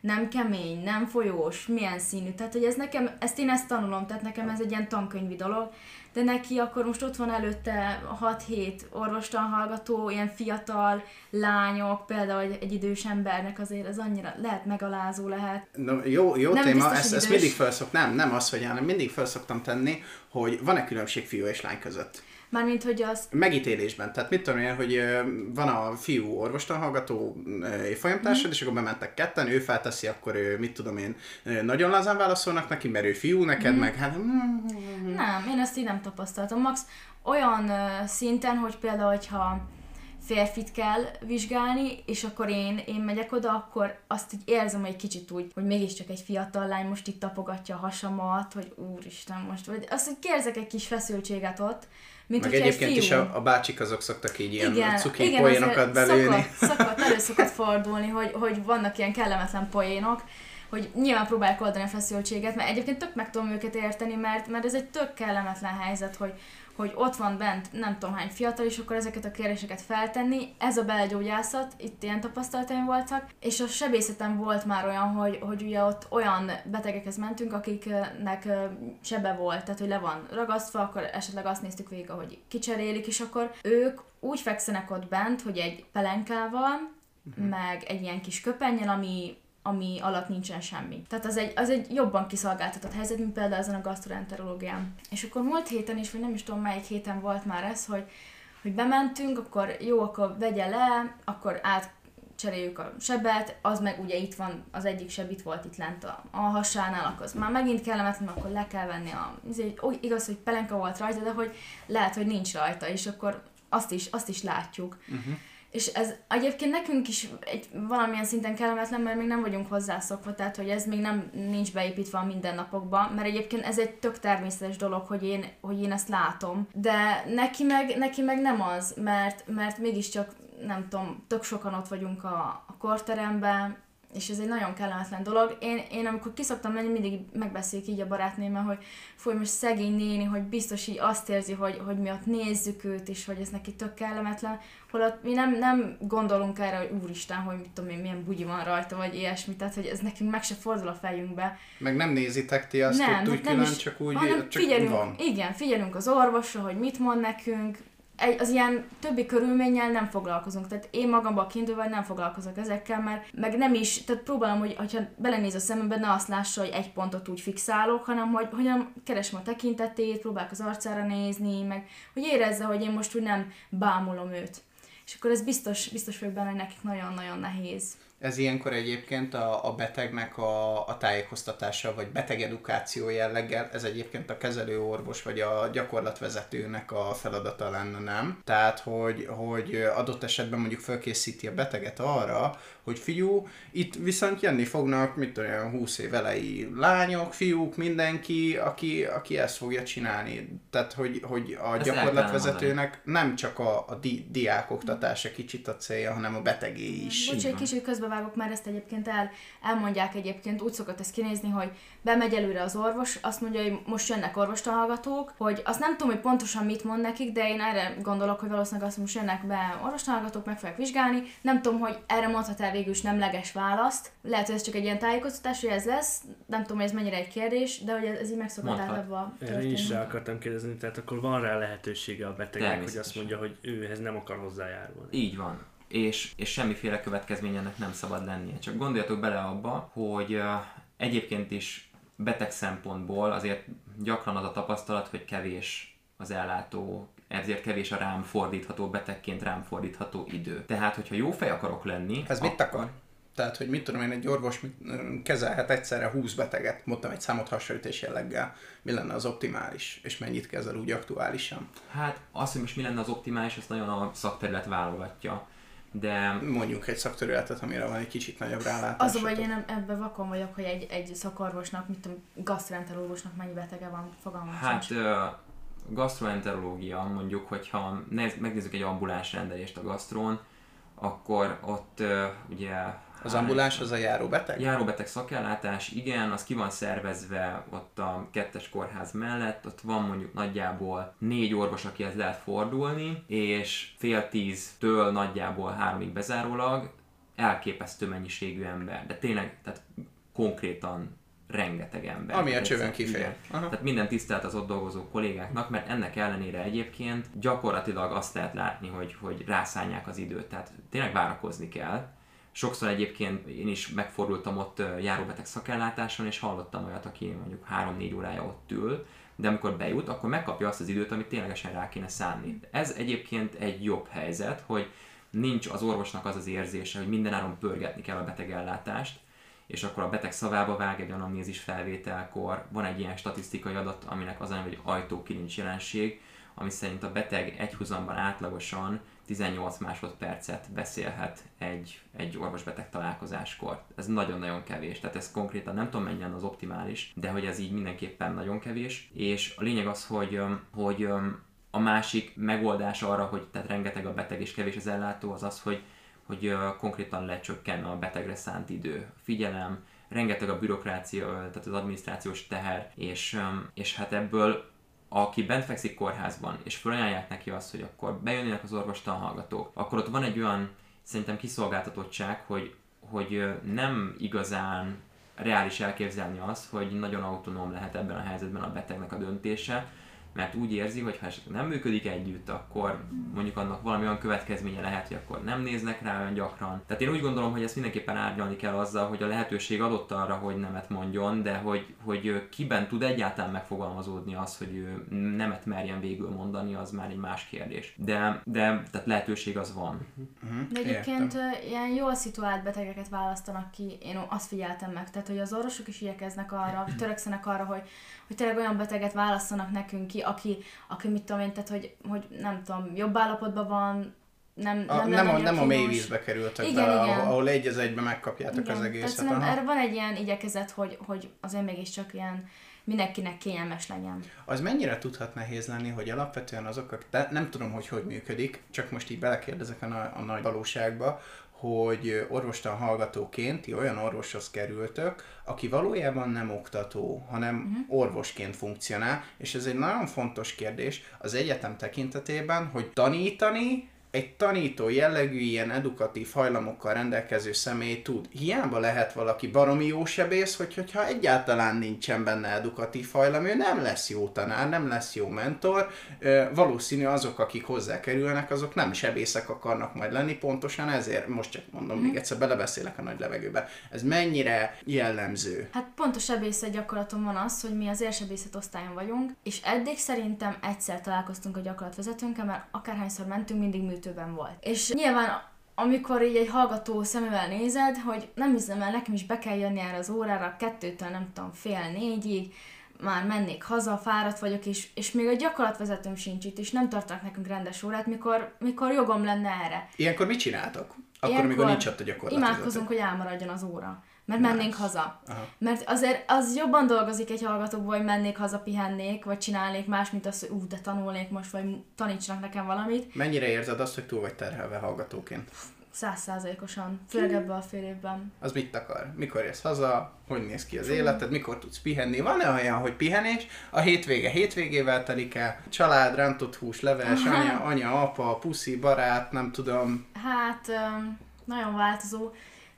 nem kemény, nem folyós, milyen színű. Tehát, hogy ez nekem, ezt én ezt tanulom, tehát nekem ez egy ilyen tankönyvi dolog, de neki akkor most ott van előtte 6-7 orvostan hallgató, ilyen fiatal lányok, például egy, idős embernek azért ez annyira lehet megalázó, lehet. No, jó jó nem téma, ezt, ezt mindig felszok, nem, nem az, hogy hanem mindig felszoktam tenni, hogy van-e különbség fiú és lány között. Mármint, hogy az... Megítélésben. Tehát mit tudom én, hogy van a fiú orvostan hallgató évfolyamtársad, mm. és akkor bementek ketten, ő felteszi, akkor ő, mit tudom én, nagyon lazán válaszolnak neki, mert ő fiú, neked mm. meg hát... Nem, én ezt így nem tapasztaltam. Max olyan szinten, hogy például, hogyha férfit kell vizsgálni, és akkor én, én megyek oda, akkor azt így érzem egy kicsit úgy, hogy mégiscsak egy fiatal lány most itt tapogatja a hasamat, hogy úristen most, vagy azt, hogy kérzek egy kis feszültséget ott, mint Meg egyébként is a, a bácsik azok szoktak így ilyen igen, cuki igen, poénokat belőni. Szokott, *laughs* szokott, elő szokott fordulni, hogy, hogy vannak ilyen kellemetlen poénok, hogy nyilván próbálják oldani a feszültséget, mert egyébként tök meg tudom őket érteni, mert, mert ez egy tök kellemetlen helyzet, hogy, hogy ott van bent nem tudom hány fiatal, és akkor ezeket a kérdéseket feltenni. Ez a belgyógyászat, itt ilyen tapasztalataim voltak, és a sebészetem volt már olyan, hogy, hogy ugye ott olyan betegekhez mentünk, akiknek sebe volt, tehát hogy le van ragasztva, akkor esetleg azt néztük végig, hogy kicserélik, és akkor ők úgy fekszenek ott bent, hogy egy pelenkával, uh-huh. meg egy ilyen kis köpennyel, ami ami alatt nincsen semmi. Tehát az egy, az egy jobban kiszolgáltatott helyzet, mint például ezen a gastroenterológián. És akkor múlt héten is, vagy nem is tudom melyik héten volt már ez, hogy, hogy bementünk, akkor jó, akkor vegye le, akkor át cseréljük a sebet, az meg ugye itt van, az egyik seb itt volt itt lent a, a hasánál, akkor az már megint kellemetlen, akkor le kell venni a, ó, igaz, hogy pelenka volt rajta, de hogy lehet, hogy nincs rajta, és akkor azt is, azt is látjuk. Uh-huh. És ez egyébként nekünk is egy valamilyen szinten kellemetlen, mert még nem vagyunk hozzászokva, tehát hogy ez még nem nincs beépítve a mindennapokba, mert egyébként ez egy tök természetes dolog, hogy én, hogy én ezt látom. De neki meg, neki meg nem az, mert, mert mégiscsak nem tudom, tök sokan ott vagyunk a, a korteremben, és ez egy nagyon kellemetlen dolog. Én, én amikor kiszoktam menni, mindig megbeszéljük így a barátnémmel, hogy foly most szegény néni, hogy biztos így azt érzi, hogy, hogy mi ott nézzük őt, és hogy ez neki tök kellemetlen, holott mi nem, nem gondolunk erre, hogy úristen, hogy mit tudom én, milyen bugyi van rajta, vagy ilyesmi, tehát hogy ez nekünk meg se fordul a fejünkbe. Meg nem nézitek ti azt nem, ott úgy nem külön, is, csak úgy, csak figyelünk, van. Igen, figyelünk az orvosra, hogy mit mond nekünk, egy, az ilyen többi körülménnyel nem foglalkozunk. Tehát én magamban kiindulva nem foglalkozok ezekkel, mert meg nem is, tehát próbálom, hogy ha belenéz a szemembe, ne azt lássa, hogy egy pontot úgy fixálok, hanem hogy hogyan keresem a tekintetét, próbálok az arcára nézni, meg hogy érezze, hogy én most úgy nem bámulom őt. És akkor ez biztos, biztos vagyok benne, hogy nekik nagyon-nagyon nehéz. Ez ilyenkor egyébként a, a betegnek a, a tájékoztatása, vagy betegedukáció jelleggel, ez egyébként a kezelőorvos, vagy a gyakorlatvezetőnek a feladata lenne, nem? Tehát, hogy, hogy adott esetben mondjuk felkészíti a beteget arra, hogy fiú, itt viszont jönni fognak, mit tudom, 20 év elejé lányok, fiúk, mindenki, aki, aki ezt fogja csinálni. Tehát, hogy, hogy a ezt gyakorlatvezetőnek nem csak a, a di, diák oktatása kicsit a célja, hanem a betegé is. Bocs, egy kicsit közbevágok, már ezt egyébként el, elmondják egyébként, úgy szokott ezt kinézni, hogy bemegy előre az orvos, azt mondja, hogy most jönnek orvostanhallgatók, hogy azt nem tudom, hogy pontosan mit mond nekik, de én erre gondolok, hogy valószínűleg azt most jönnek be orvostanhallgatók, meg fogják vizsgálni. Nem tudom, hogy erre mondhat el végül is nemleges választ. Lehet, hogy ez csak egy ilyen tájékoztatás, hogy ez lesz. Nem tudom, hogy ez mennyire egy kérdés, de hogy ez így meg szokott általában Én is rá akartam kérdezni, tehát akkor van rá lehetősége a betegnek, hogy azt mondja, hogy őhez nem akar hozzájárulni. Így van és, és semmiféle következmény ennek nem szabad lennie. Csak gondoljatok bele abba, hogy uh, egyébként is beteg szempontból azért gyakran az a tapasztalat, hogy kevés az ellátó, ezért kevés a rám fordítható, betegként rám fordítható idő. Tehát, hogyha jó fej akarok lenni... Ez mit akar? Tehát, hogy mit tudom én, egy orvos kezelhet egyszerre 20 beteget, mondtam egy számot hasonlítés jelleggel, mi lenne az optimális, és mennyit kezel úgy aktuálisan? Hát azt, hogy most mi lenne az optimális, azt nagyon a szakterület válogatja de... Mondjuk egy szakterületet, amire van egy kicsit nagyobb rálátás. Az a hogy én ebben vakon vagyok, hogy egy, egy szakorvosnak, mit tudom, gastroenterológusnak mennyi betege van, fogalmam Hát sincs. Gastroenterológia, mondjuk, hogyha néz, megnézzük egy ambuláns rendelést a gasztrón, akkor ott ugye Az ambuláns az a járóbeteg? Járóbeteg szakellátás, igen, az ki van szervezve ott a kettes kórház mellett, ott van mondjuk nagyjából négy orvos, akihez lehet fordulni, és fél tíztől nagyjából háromig bezárólag elképesztő mennyiségű ember, de tényleg, tehát konkrétan rengeteg ember. Ami a csövön kifér. Tehát minden tisztelt az ott dolgozó kollégáknak, mert ennek ellenére egyébként gyakorlatilag azt lehet látni, hogy, hogy rászánják az időt, tehát tényleg várakozni kell. Sokszor egyébként én is megfordultam ott járóbeteg szakellátáson, és hallottam olyat, aki mondjuk 3-4 órája ott ül, de amikor bejut, akkor megkapja azt az időt, amit ténylegesen rá kéne szánni. Ez egyébként egy jobb helyzet, hogy nincs az orvosnak az az érzése, hogy mindenáron pörgetni kell a betegellátást, és akkor a beteg szavába vág egy anamnézis felvételkor, van egy ilyen statisztikai adat, aminek az hogy ajtókilincs jelenség, ami szerint a beteg egyhuzamban átlagosan 18 másodpercet beszélhet egy, egy orvosbeteg találkozáskor. Ez nagyon-nagyon kevés, tehát ez konkrétan nem tudom mennyien az optimális, de hogy ez így mindenképpen nagyon kevés, és a lényeg az, hogy, hogy a másik megoldás arra, hogy tehát rengeteg a beteg és kevés az ellátó, az az, hogy hogy konkrétan lecsökken a betegre szánt idő, figyelem, rengeteg a bürokrácia, tehát az adminisztrációs teher, és, és hát ebből aki bent fekszik kórházban, és felajánlják neki azt, hogy akkor bejönnének az orvostanhallgatók, akkor ott van egy olyan szerintem kiszolgáltatottság, hogy, hogy nem igazán reális elképzelni azt, hogy nagyon autonóm lehet ebben a helyzetben a betegnek a döntése, mert úgy érzi, hogy ha esetleg nem működik együtt, akkor mondjuk annak valami olyan következménye lehet, hogy akkor nem néznek rá olyan gyakran. Tehát én úgy gondolom, hogy ezt mindenképpen árnyalni kell azzal, hogy a lehetőség adott arra, hogy nemet mondjon, de hogy, hogy kiben tud egyáltalán megfogalmazódni az, hogy ő nemet merjen végül mondani, az már egy más kérdés. De, de tehát lehetőség az van. Uh-huh. De egyébként Értem. ilyen jól szituált betegeket választanak ki, én azt figyeltem meg, tehát hogy az orvosok is igyekeznek arra, *clears throat* törekszenek arra, hogy hogy tényleg olyan beteget választanak nekünk ki, aki, aki mit tudom én, tehát hogy, hogy nem tudom, jobb állapotban van, nem, a, nem, nem, a, nem a mély vízbe kerültek igen, be, igen. ahol egy az egybe megkapjátok igen. az egészet. Tehát erre van egy ilyen igyekezet, hogy, hogy azért mégiscsak ilyen mindenkinek kényelmes legyen. Az mennyire tudhat nehéz lenni, hogy alapvetően azok, de nem tudom, hogy hogy működik, csak most így belekérdezek a, na- a nagy valóságba, hogy orvostan hallgatóként ti olyan orvoshoz kerültök, aki valójában nem oktató, hanem uh-huh. orvosként funkcionál, és ez egy nagyon fontos kérdés az egyetem tekintetében, hogy tanítani egy tanító jellegű ilyen edukatív hajlamokkal rendelkező személy tud. Hiába lehet valaki baromi jó sebész, hogy, hogyha egyáltalán nincsen benne edukatív hajlam, ő nem lesz jó tanár, nem lesz jó mentor. Valószínű azok, akik hozzá kerülnek, azok nem sebészek akarnak majd lenni, pontosan ezért, most csak mondom, mm. még egyszer belebeszélek a nagy levegőbe. Ez mennyire jellemző? Hát pont a sebészet gyakorlaton van az, hogy mi az érsebészet osztályon vagyunk, és eddig szerintem egyszer találkoztunk a gyakorlatvezetőnkkel, mert akárhányszor mentünk, mindig műtő kettőben volt. És nyilván amikor így egy hallgató szemével nézed, hogy nem hiszem el, nekem is be kell jönni erre az órára, kettőtől nem tudom, fél négyig, már mennék haza, fáradt vagyok, és, és még a gyakorlatvezetőm sincs itt, és nem tartanak nekünk rendes órát, mikor, mikor jogom lenne erre. Ilyenkor mit csináltok? Akkor, Ilyenkor amikor nincs ott a gyakorlatvezető. Imádkozunk, hogy elmaradjon az óra mert mennénk nice. haza. Aha. Mert azért az jobban dolgozik egy hallgatóból, hogy mennék haza, pihennék, vagy csinálnék más, mint az, hogy ú, de tanulnék most, vagy tanítsnak nekem valamit. Mennyire érzed azt, hogy túl vagy terhelve hallgatóként? Százszázalékosan, főleg ebben a fél évben. Az mit akar? Mikor érsz haza? Hogy néz ki az életed? Mikor tudsz pihenni? Van-e olyan, hogy pihenés? A hétvége hétvégével telik el? Család, rántott hús, leves, anya, anya, apa, puszi, barát, nem tudom. Hát, nagyon változó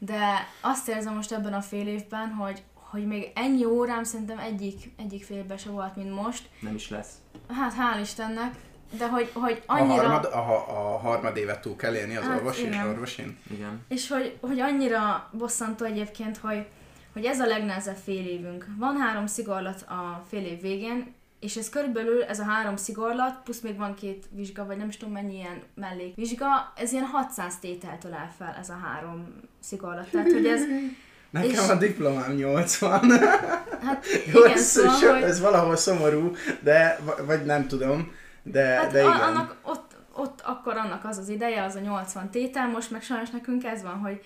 de azt érzem most ebben a fél évben, hogy, hogy még ennyi órám szerintem egyik, egyik félben se volt, mint most. Nem is lesz. Hát hál' Istennek, de hogy, hogy annyira... A harmad, a, a harmad évet túl kell élni az hát, orvosi és orvosin? Igen. És hogy, hogy annyira bosszantó egyébként, hogy, hogy ez a legnehezebb fél évünk. Van három szigorlat a fél év végén, és ez körülbelül, ez a három szigorlat, plusz még van két vizsga, vagy nem is tudom mennyi ilyen mellékvizsga, ez ilyen 600 tételtől áll fel ez a három szigorlat. Tehát, hogy ez, *laughs* Nekem és... a diplomám 80. *laughs* Hát Jó, igen, ez, szóval, so, hogy... ez valahol szomorú, de, vagy nem tudom, de, hát de igen. Annak, ott, ott akkor annak az az ideje, az a 80 tétel, most meg sajnos nekünk ez van, hogy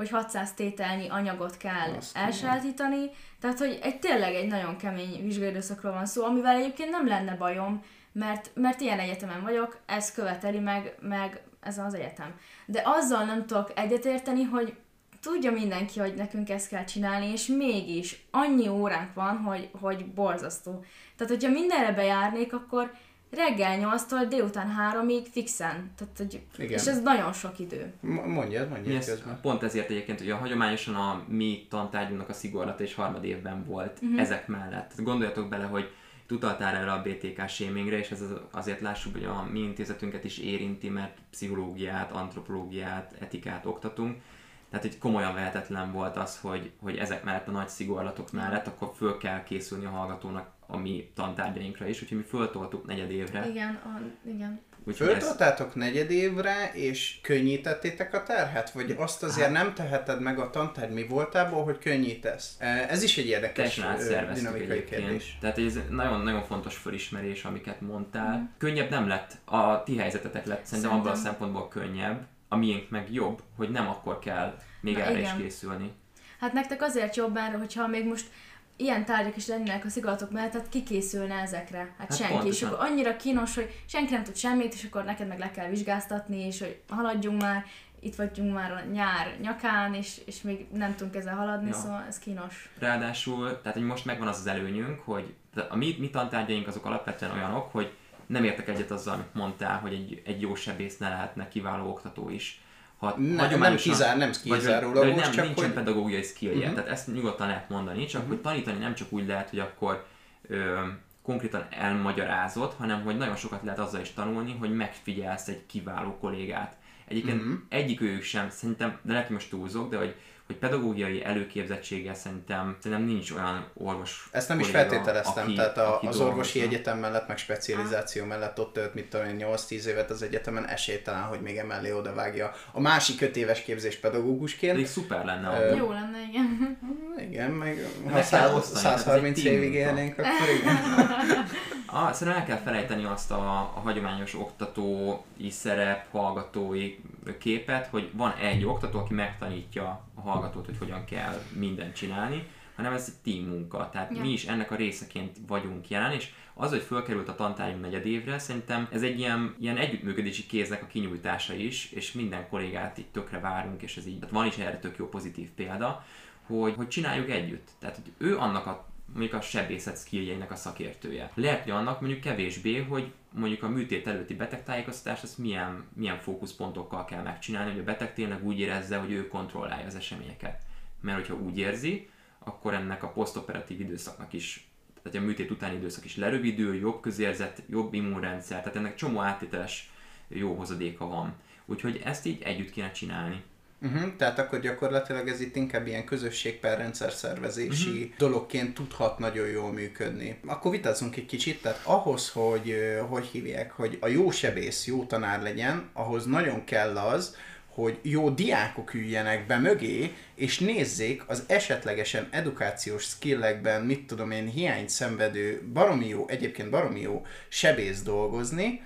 hogy 600 tételnyi anyagot kell Azt elsajátítani, tehát hogy egy tényleg egy nagyon kemény vizsgaidőszakról van szó, amivel egyébként nem lenne bajom, mert, mert ilyen egyetemen vagyok, ez követeli meg, meg ez az egyetem. De azzal nem tudok egyetérteni, hogy tudja mindenki, hogy nekünk ezt kell csinálni, és mégis annyi óránk van, hogy, hogy borzasztó. Tehát, hogyha mindenre bejárnék, akkor reggel 8-tól délután 3-ig fixen. Tehát, hogy, Igen. És ez nagyon sok idő. Mondjad, mondjad ez közben. Pont ezért egyébként, hogy a hagyományosan a mi tantárgyunknak a szigorlata és harmad évben volt uh-huh. ezek mellett. Gondoljatok bele, hogy utaltál erre a BTK shamingre, és ez azért lássuk, hogy a mi intézetünket is érinti, mert pszichológiát, antropológiát, etikát oktatunk. Tehát, hogy komolyan vehetetlen volt az, hogy, hogy ezek mellett a nagy szigorlatok mellett akkor föl kell készülni a hallgatónak a mi tantárgyainkra is, úgyhogy mi föltoltuk negyed évre. Igen, a, igen. Föltoltátok ez... negyed évre, és könnyítettétek a terhet? Vagy azt azért hát. nem teheted meg a tantárgy mi voltából, hogy könnyítesz? E, ez is egy érdekes dinamikai kérdés. Tehát ez nagyon-nagyon fontos felismerés, amiket mondtál. Mm. Könnyebb nem lett, a ti helyzetetek lett, szerintem, abban a szempontból könnyebb, a miénk meg jobb, hogy nem akkor kell még Na, erre igen. is készülni. Hát nektek azért jobb erre, hogyha még most ilyen tárgyak is lennének a szigorlatok mellett, tehát kikészülne ezekre? Hát, hát senki. Pontosan. És akkor annyira kínos, hogy senki nem tud semmit, és akkor neked meg le kell vizsgáztatni, és hogy haladjunk már, itt vagyunk már a nyár nyakán, és, és még nem tudunk ezzel haladni, ja. szóval ez kínos. Ráadásul, tehát hogy most megvan az az előnyünk, hogy a mi, mi tantárgyaink azok alapvetően olyanok, hogy nem értek egyet azzal, amit mondtál, hogy egy, egy jó sebész ne lehetne kiváló oktató is ha ne, nem kizár, nem kizárólagos, vagy, nem, csak nincsen hogy... pedagógiai skillje, uh-huh. tehát ezt nyugodtan lehet mondani, csak uh-huh. hogy tanítani nem csak úgy lehet, hogy akkor ö, konkrétan elmagyarázott, hanem hogy nagyon sokat lehet azzal is tanulni, hogy megfigyelsz egy kiváló kollégát. Egyébként uh-huh. egyik ők sem, szerintem, de lehet, hogy most túlzok, de hogy hogy pedagógiai előképzettséggel szerintem, szerintem nincs olyan orvos. Ezt nem kolléga, is feltételeztem, aki, tehát a, aki az orvosi egyetem mellett, meg specializáció mellett ott tölt, mit tudom én, 8-10 évet az egyetemen, esélytelen, hogy még emellé oda vágja a másik 5 éves képzés pedagógusként. Pedig szuper lenne. Uh, Jó lenne, igen. Igen, meg ha 100, 130 évig élnénk, akkor igen. *laughs* *laughs* ah, szerintem el kell felejteni azt a, a hagyományos oktatói szerep, hallgatói képet, hogy van egy oktató, aki megtanítja a hallgatót, hogy hogyan kell mindent csinálni, hanem ez egy team munka. Tehát ja. mi is ennek a részeként vagyunk jelen, és az, hogy fölkerült a tantárgyunk negyed évre, szerintem ez egy ilyen, ilyen együttműködési kéznek a kinyújtása is, és minden kollégát itt tökre várunk, és ez így, tehát van is erre tök jó pozitív példa, hogy, hogy csináljuk együtt. Tehát, hogy ő annak a mondjuk a sebészet skilljeinek a szakértője. Lehet, hogy annak mondjuk kevésbé, hogy mondjuk a műtét előtti betegtájékoztatást azt milyen, milyen fókuszpontokkal kell megcsinálni, hogy a beteg tényleg úgy érezze, hogy ő kontrollálja az eseményeket. Mert hogyha úgy érzi, akkor ennek a posztoperatív időszaknak is, tehát a műtét utáni időszak is lerövidül, jobb közérzet, jobb immunrendszer, tehát ennek csomó áttételes jó hozadéka van. Úgyhogy ezt így együtt kéne csinálni. Uh-huh, tehát akkor gyakorlatilag ez itt inkább ilyen közösség per rendszer szervezési uh-huh. dologként tudhat nagyon jól működni. Akkor vitázzunk egy kicsit, tehát ahhoz, hogy hogy hívják, hogy a jó sebész jó tanár legyen, ahhoz nagyon kell az, hogy jó diákok üljenek be mögé, és nézzék az esetlegesen edukációs skillekben, mit tudom én, hiányt szenvedő, baromi jó, egyébként baromi jó sebész dolgozni,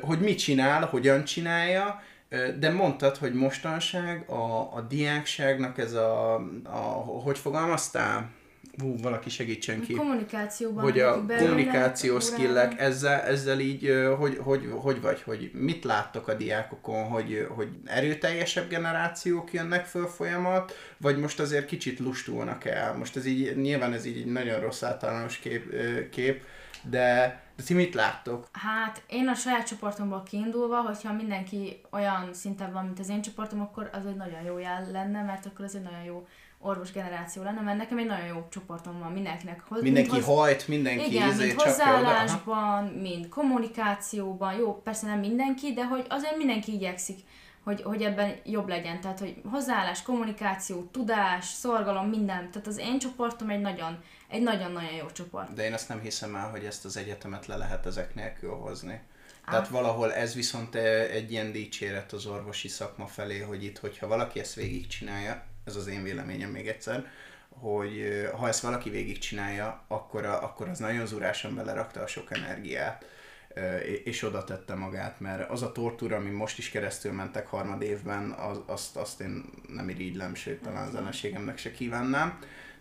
hogy mit csinál, hogyan csinálja, de mondtad, hogy mostanság a, a diákságnak ez a, a hogy fogalmaztál? Hú, valaki segítsen ki. A kommunikációban. Hogy a kommunikáció skillek, ezzel, ezzel így, hogy, hogy, hogy vagy, hogy mit láttok a diákokon, hogy, hogy erőteljesebb generációk jönnek föl folyamat, vagy most azért kicsit lustulnak el? Most ez így, nyilván ez így egy nagyon rossz általános kép, kép de de ti mit láttok? Hát én a saját csoportomból kiindulva, hogyha mindenki olyan szinten van, mint az én csoportom, akkor az egy nagyon jó jel lenne, mert akkor az egy nagyon jó orvos generáció lenne, mert nekem egy nagyon jó csoportom van mindenkinek. Hoz, mindenki mind hoz... hajt, mindenki Igen, izé, mind hozzáállásban, mind kommunikációban, jó, persze nem mindenki, de hogy azért mindenki igyekszik hogy, hogy ebben jobb legyen. Tehát, hogy hozzáállás, kommunikáció, tudás, szorgalom, minden. Tehát az én csoportom egy nagyon, egy nagyon-nagyon jó csoport. De én azt nem hiszem el, hogy ezt az egyetemet le lehet ezek nélkül hozni. Á. Tehát valahol ez viszont egy ilyen dicséret az orvosi szakma felé, hogy itt, hogyha valaki ezt végigcsinálja, ez az én véleményem még egyszer, hogy ha ezt valaki végigcsinálja, akkor, a, akkor az nagyon zurásan belerakta a sok energiát és oda tette magát, mert az a tortúra, ami most is keresztül mentek harmad évben, az, azt, azt én nem irigylem, sőt talán a zeneségemnek se kívánnám.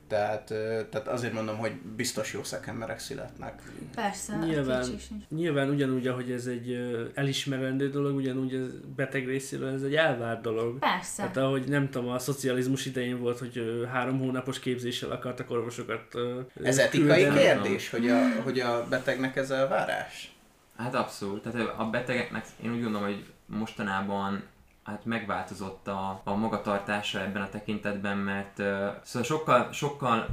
Tehát, tehát azért mondom, hogy biztos jó szakemberek születnek. Persze. Nyilván, nyilván ugyanúgy, ahogy ez egy elismerendő dolog, ugyanúgy ez beteg részéről ez egy elvárt dolog. Persze. Tehát ahogy nem tudom, a szocializmus idején volt, hogy három hónapos képzéssel akartak orvosokat Ez etikai küldeni. kérdés, hogy a, hogy a betegnek ez elvárás? Hát abszolút. Tehát a betegeknek én úgy gondolom, hogy mostanában hát megváltozott a, a magatartása ebben a tekintetben, mert uh, szóval sokkal, sokkal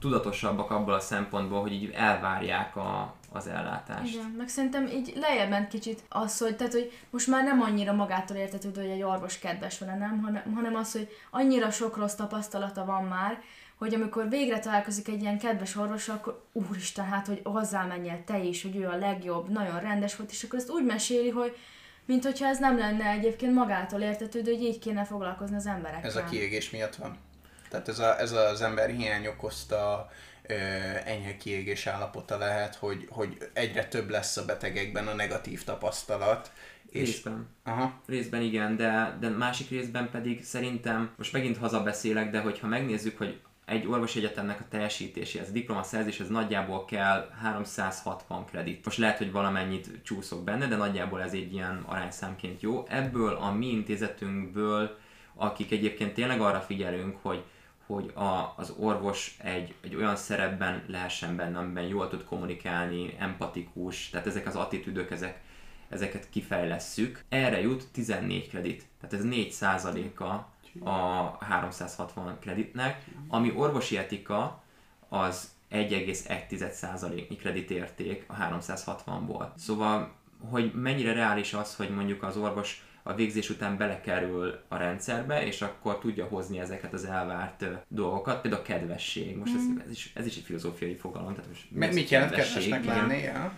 tudatosabbak abból a szempontból, hogy így elvárják a, az ellátást. Igen, meg szerintem így lejjebb ment kicsit az, hogy, tehát, hogy most már nem annyira magától értetődő, hogy egy orvos kedves vele, nem, hanem, hanem az, hogy annyira sok rossz tapasztalata van már, hogy amikor végre találkozik egy ilyen kedves orvos, akkor úristen, hát, hogy hozzá menjél te is, hogy ő a legjobb, nagyon rendes volt, és akkor ezt úgy meséli, hogy mint hogyha ez nem lenne egyébként magától értetődő, hogy így kéne foglalkozni az emberekkel. Ez a kiégés miatt van. Tehát ez, a, ez az ember hiány okozta ö, enyhe kiégés állapota lehet, hogy, hogy egyre több lesz a betegekben a negatív tapasztalat. És... Részben. Aha. Részben igen, de, de másik részben pedig szerintem, most megint hazabeszélek, de hogyha megnézzük, hogy egy orvosi egyetemnek a teljesítéséhez, a diplomaszerzéshez nagyjából kell 360 kredit. Most lehet, hogy valamennyit csúszok benne, de nagyjából ez egy ilyen arányszámként jó. Ebből a mi intézetünkből, akik egyébként tényleg arra figyelünk, hogy hogy a, az orvos egy, egy olyan szerepben lehessen benne, amiben jól tud kommunikálni, empatikus, tehát ezek az attitűdök, ezek, ezeket kifejlesszük. Erre jut 14 kredit, tehát ez 4 a a 360 kreditnek, ami orvosi etika az 1,1%-nyi kreditérték a 360-ból. Szóval, hogy mennyire reális az, hogy mondjuk az orvos a végzés után belekerül a rendszerbe, és akkor tudja hozni ezeket az elvárt dolgokat, például a kedvesség. Most ez, mm. ez, is, ez is egy filozófiai fogalom. Tehát most Mi, mit jelent kedvesnek lenni? Ja.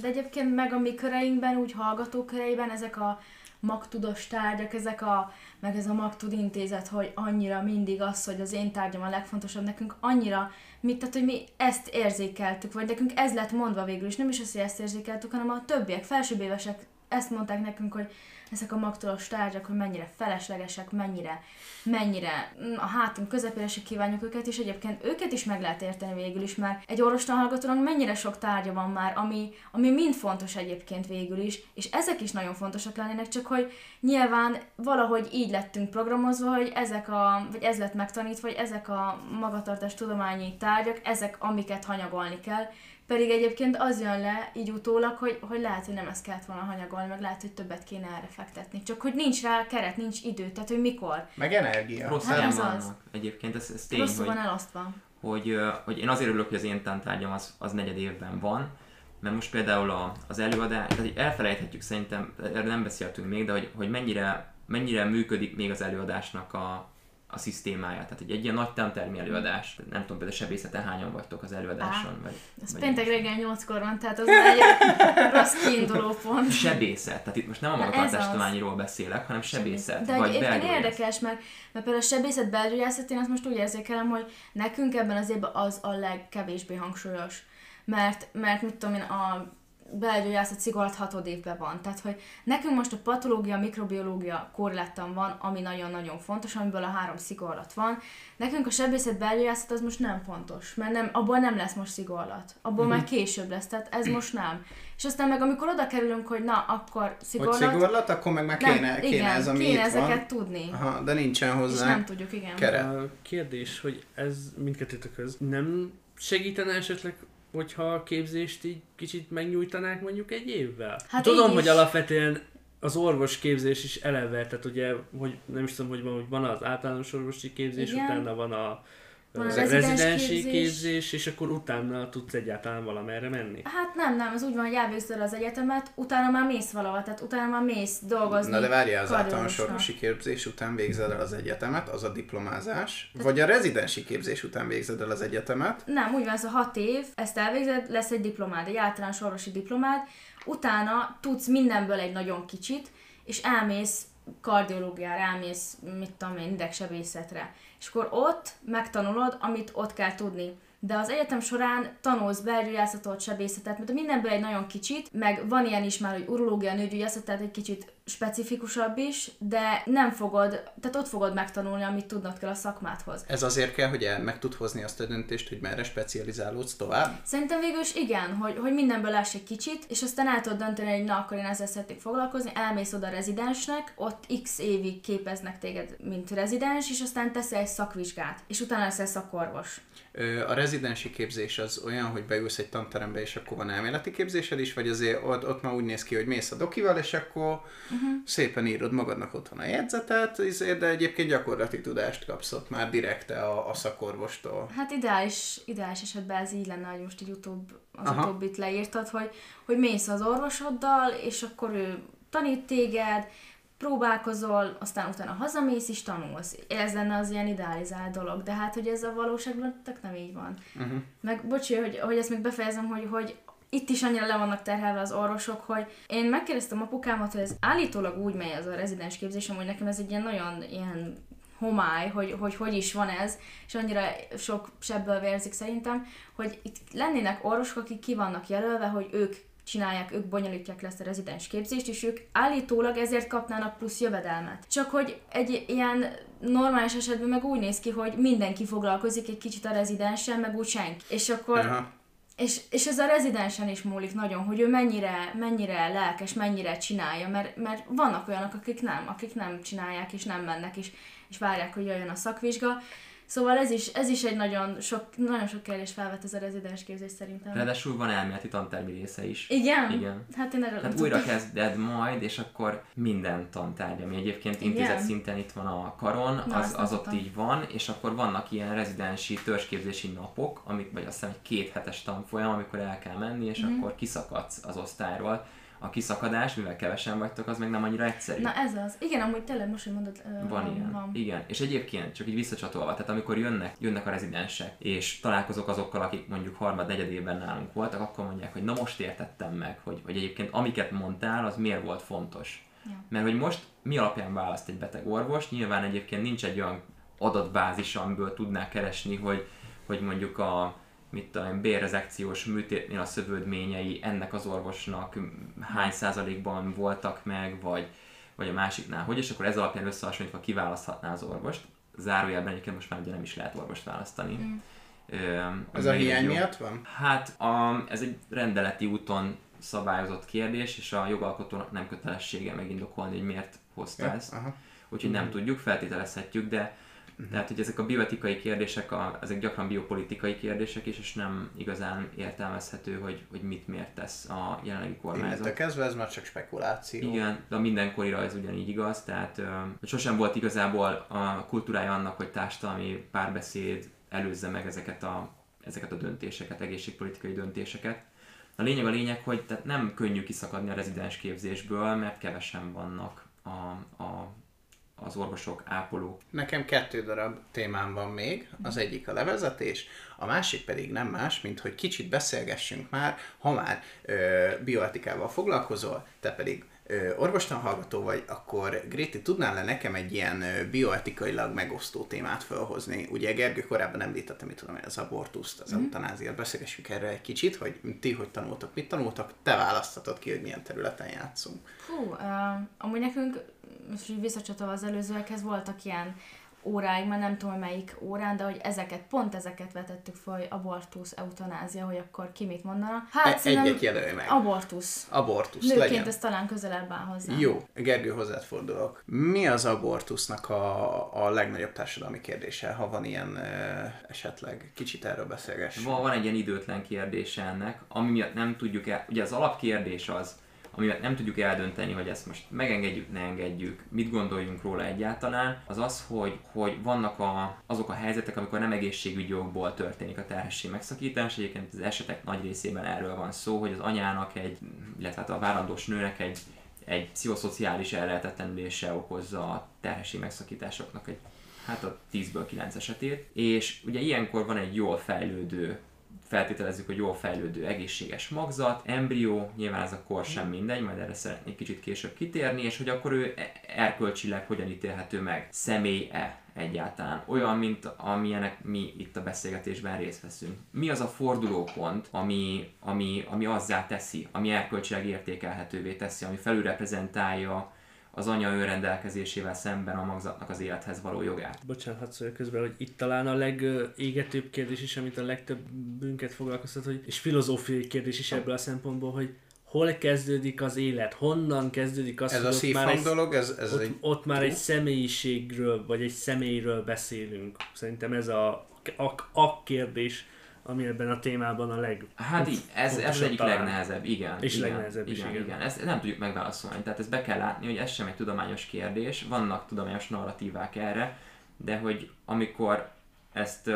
De egyébként meg a mi köreinkben, úgy hallgatóköreiben ezek a magtudos tárgyak, ezek a, meg ez a magtud intézet, hogy annyira mindig az, hogy az én tárgyam a legfontosabb nekünk, annyira, mit, tehát, hogy mi ezt érzékeltük, vagy nekünk ez lett mondva végül is, nem is az, hogy ezt érzékeltük, hanem a többiek, felsőbbévesek ezt mondták nekünk, hogy ezek a magtudos tárgyak, hogy mennyire feleslegesek, mennyire, mennyire mm, a hátunk közepére se kívánjuk őket, és egyébként őket is meg lehet érteni végül is, mert egy orvostan hallgatónak mennyire sok tárgya van már, ami, ami mind fontos egyébként végül is, és ezek is nagyon fontosak lennének, csak hogy nyilván valahogy így lettünk programozva, hogy ezek a, vagy ez lett megtanítva, hogy ezek a magatartás tudományi tárgyak, ezek, amiket hanyagolni kell, pedig egyébként az jön le így utólag, hogy, hogy lehet, hogy nem ezt kellett volna hanyagolni, meg lehet, hogy többet kéne erre fektetni. Csak hogy nincs rá keret, nincs idő, tehát hogy mikor. Meg energia. Rossz hát ez az. Egyébként ez, ez tény, Rosszul hogy, van elosztva. Hogy, hogy én azért örülök, hogy az én tantárgyam az, az negyed évben van, mert most például a, az előadás, tehát elfelejthetjük szerintem, erről nem beszéltünk még, de hogy, hogy mennyire, mennyire működik még az előadásnak a, a szisztémája. Tehát egy, egy ilyen nagy tantermi előadás. Nem tudom, például sebészeten hányan vagytok az előadáson? Á, vagy, ez vagy péntek reggel nyolckor van, tehát az egy *laughs* rossz kiinduló pont. Sebészet, tehát itt most nem a magatartástalányiról beszélek, hanem sebészet. De vagy egyébként érdekes, mert, mert például a sebészet belgyógyászat, én azt most úgy érzékelem, hogy nekünk ebben az évben az a legkevésbé hangsúlyos. Mert, mert mit tudom én, a belgyógyászat szigorlat hatod évben van. Tehát, hogy nekünk most a patológia, mikrobiológia korlettan van, ami nagyon-nagyon fontos, amiből a három szigorlat van. Nekünk a sebészet belgyógyászat az most nem fontos, mert nem, abból nem lesz most szigorlat. Abból uh-huh. már később lesz, tehát ez most nem. És aztán meg amikor oda kerülünk, hogy na, akkor szigorlat... Hogy szigorlat, akkor meg már kéne, nem, kéne igen, ez, ami kéne ezeket van. tudni. Aha, de nincsen hozzá És nem tudjuk, igen. Keret. A kérdés, hogy ez mindkettőtökhöz nem segítene esetleg hogyha a képzést így kicsit megnyújtanák mondjuk egy évvel? Hát Tudom, hogy alapvetően az orvos képzés is eleve, tehát ugye, hogy nem is tudom, hogy van, hogy van az általános orvosi képzés, Igen. utána van a van a rezidensi képzés. képzés, és akkor utána tudsz egyáltalán valamerre menni? Hát nem, nem, az úgy van, hogy elvégzed az egyetemet, utána már mész valahol, tehát utána már mész dolgozni. Na de várjál, az általános orvosi képzés után végzed el az egyetemet, az a diplomázás, tehát... vagy a rezidensi képzés után végzed el az egyetemet? Nem, úgy van, ez a hat év, ezt elvégzed, lesz egy diplomád, egy általános orvosi diplomád, utána tudsz mindenből egy nagyon kicsit, és elmész kardiológiára, elmész, mit tudom én, idegsebészetre és akkor ott megtanulod, amit ott kell tudni. De az egyetem során tanulsz belgyógyászatot, sebészetet, mert mindenből egy nagyon kicsit, meg van ilyen is már, hogy urológia, nőgyógyászat, tehát egy kicsit specifikusabb is, de nem fogod, tehát ott fogod megtanulni, amit tudnod kell a szakmádhoz. Ez azért kell, hogy el, meg tud hozni azt a döntést, hogy merre specializálódsz tovább? Szerintem végül is igen, hogy, hogy mindenből láss egy kicsit, és aztán el tudod dönteni, hogy na, akkor én ezzel szeretnék foglalkozni, elmész oda rezidensnek, ott x évig képeznek téged, mint rezidens, és aztán teszel egy szakvizsgát, és utána leszel szakorvos. A rezidensi képzés az olyan, hogy beülsz egy tanterembe, és akkor van elméleti képzésed is, vagy azért ott, ott már úgy néz ki, hogy mész a dokival, és akkor uh-huh. szépen írod magadnak otthon a jegyzetet, de egyébként gyakorlati tudást kapsz ott már direkte a, a szakorvostól. Hát ideális, ideális esetben ez így lenne, hogy most így utóbb, az Aha. utóbbit leírtad, hogy, hogy mész az orvosoddal, és akkor ő tanít téged, próbálkozol, aztán utána hazamész és tanulsz. Ez lenne az ilyen idealizált dolog, de hát, hogy ez a valóságban tök nem így van. Uh-huh. Meg bocsi, hogy, hogy ezt még befejezem, hogy, hogy itt is annyira le vannak terhelve az orvosok, hogy én megkérdeztem apukámat, hogy ez állítólag úgy megy az a rezidens képzésem, hogy nekem ez egy ilyen nagyon ilyen homály, hogy, hogy hogy is van ez, és annyira sok sebből vérzik szerintem, hogy itt lennének orvosok, akik ki vannak jelölve, hogy ők csinálják, ők bonyolítják le ezt a rezidens képzést, és ők állítólag ezért kapnának plusz jövedelmet. Csak hogy egy ilyen normális esetben meg úgy néz ki, hogy mindenki foglalkozik egy kicsit a rezidenssel, meg úgy senki. És akkor Aha. És, és ez a rezidensen is múlik nagyon, hogy ő mennyire, mennyire lelkes, mennyire csinálja, mert, mert vannak olyanok, akik nem, akik nem csinálják, és nem mennek, és, és várják, hogy jöjjön a szakvizsga, Szóval ez is, ez is egy nagyon sok, nagyon sok kérdés felvet ez a rezidens képzés szerintem. Ráadásul van elméleti tantermi része is. Igen? Igen. Hát én erről hát újra kezded majd, és akkor minden tantárgy, ami egyébként Igen. intézet szinten itt van a karon, Na, az, az ott így van, és akkor vannak ilyen rezidensi törzsképzési napok, amik, vagy azt hiszem egy két hetes tanfolyam, amikor el kell menni, és mm. akkor kiszakadsz az osztályról a kiszakadás, mivel kevesen vagytok, az meg nem annyira egyszerű. Na ez az. Igen, amúgy tényleg most, hogy mondod, uh, van ilyen. Van. Igen. És egyébként, csak így visszacsatolva, tehát amikor jönnek, jönnek a rezidensek, és találkozok azokkal, akik mondjuk harmad, negyed évben nálunk voltak, akkor mondják, hogy na most értettem meg, hogy, hogy egyébként amiket mondtál, az miért volt fontos. Ja. Mert hogy most mi alapján választ egy beteg orvos, nyilván egyébként nincs egy olyan adatbázis, amiből tudná keresni, hogy, hogy mondjuk a mit tudom, bérrezekciós műtétnél a szövődményei ennek az orvosnak hány százalékban voltak meg, vagy, vagy a másiknál hogy, és akkor ez alapján összehasonlítva kiválaszthatná az orvost. Zárójelben egyébként most már ugye nem is lehet orvost választani. Mm. Ö, ez a hiány miatt van? Hát a, ez egy rendeleti úton szabályozott kérdés, és a jogalkotónak nem kötelessége megindokolni, hogy miért hozta ja, ezt. Aha. Úgyhogy mm. nem tudjuk, feltételezhetjük, de Uh-huh. Tehát, hogy ezek a bioetikai kérdések, a, ezek gyakran biopolitikai kérdések is, és nem igazán értelmezhető, hogy, hogy mit miért tesz a jelenlegi kormányzat. Igen, kezdve ez már csak spekuláció. Igen, de a mindenkorira ez ugyanígy igaz, tehát ö, sosem volt igazából a kultúrája annak, hogy társadalmi párbeszéd előzze meg ezeket a, ezeket a döntéseket, egészségpolitikai döntéseket. A lényeg a lényeg, hogy tehát nem könnyű kiszakadni a rezidens képzésből, mert kevesen vannak a, a az orvosok, ápolók. Nekem kettő darab témám van még, az egyik a levezetés, a másik pedig nem más, mint hogy kicsit beszélgessünk már, ha már ö, bioetikával foglalkozol, te pedig orvostan hallgató vagy, akkor Gréti, tudnál le nekem egy ilyen bioetikailag megosztó témát felhozni? Ugye Gergő korábban említette, mit tudom, az abortuszt, az mm. eutanáziát, beszélgessünk erről egy kicsit, hogy ti hogy tanultak, mit tanultak, te választatod ki, hogy milyen területen játszunk. Hú, uh, amúgy nekünk most így visszacsatolva az előzőekhez, voltak ilyen óráig, már nem tudom melyik órán, de hogy ezeket, pont ezeket vetettük fel, hogy abortusz, eutanázia, hogy akkor ki mit mondana. Hát e- Egyet jelölj meg. Abortusz. Abortusz, Nőként legyen. ez talán közelebb áll hozzá. Jó, Gergő, hozzád fordulok. Mi az abortusznak a, a legnagyobb társadalmi kérdése, ha van ilyen e, esetleg? Kicsit erről beszélgess. Van, van egy ilyen időtlen kérdése ennek, ami miatt nem tudjuk el, ugye az alapkérdés az, amivel nem tudjuk eldönteni, hogy ezt most megengedjük, ne engedjük, mit gondoljunk róla egyáltalán, az az, hogy, hogy vannak a, azok a helyzetek, amikor nem egészségügyi jogból történik a terhesség megszakítás. Egyébként az esetek nagy részében erről van szó, hogy az anyának egy, illetve hát a várandós nőnek egy, egy pszichoszociális ellehetetlenülése okozza a terhesség megszakításoknak egy hát a 10-ből 9 esetét, és ugye ilyenkor van egy jól fejlődő feltételezzük, hogy jól fejlődő egészséges magzat, embrió, nyilván ez a kor sem mindegy, majd erre szeretnék kicsit később kitérni, és hogy akkor ő erkölcsileg hogyan ítélhető meg, személy-e egyáltalán, olyan, mint amilyenek mi itt a beszélgetésben részt veszünk. Mi az a fordulópont, ami, ami, ami azzá teszi, ami erkölcsileg értékelhetővé teszi, ami felülreprezentálja az anya önrendelkezésével szemben a magzatnak az élethez való jogát. Bocsánat, hadd szóljak közben, hogy itt talán a legégetőbb kérdés is, amit a legtöbb bünket foglalkoztat, hogy, és filozófiai kérdés is ebből a szempontból, hogy hol kezdődik az élet, honnan kezdődik az, ez hogy a már egy, dolog, ez, ez ott, egy ott már egy személyiségről, vagy egy személyről beszélünk. Szerintem ez a, a, a kérdés, ami ebben a témában a leg... Hát így, ez, ez egyik talán. legnehezebb, igen. És igen, legnehezebb igen, is, igen. igen. Ezt nem tudjuk megválaszolni, tehát ezt be kell látni, hogy ez sem egy tudományos kérdés, vannak tudományos narratívák erre, de hogy amikor ezt,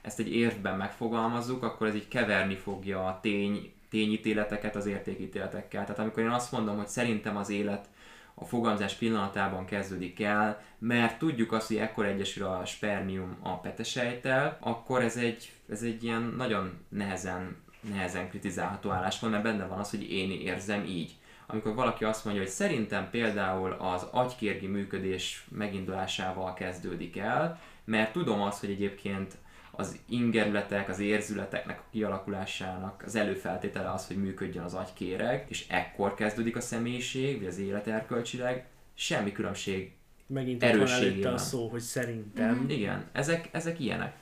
ezt egy érvben megfogalmazzuk, akkor ez így keverni fogja a tény, tényítéleteket az értékítéletekkel. Tehát amikor én azt mondom, hogy szerintem az élet a fogamzás pillanatában kezdődik el, mert tudjuk azt, hogy ekkor egyesül a spermium a petesejtel, akkor ez egy, ez egy ilyen nagyon nehezen, nehezen kritizálható álláspont, mert benne van az, hogy én érzem így. Amikor valaki azt mondja, hogy szerintem például az agykérgi működés megindulásával kezdődik el, mert tudom azt, hogy egyébként az ingerületek, az érzületeknek a kialakulásának az előfeltétele az, hogy működjön az agykéreg, és ekkor kezdődik a személyiség, vagy az élet erkölcsileg, semmi különbség Megint erősségében. a szó, hogy szerintem. Mm-hmm. Igen, ezek, ezek ilyenek.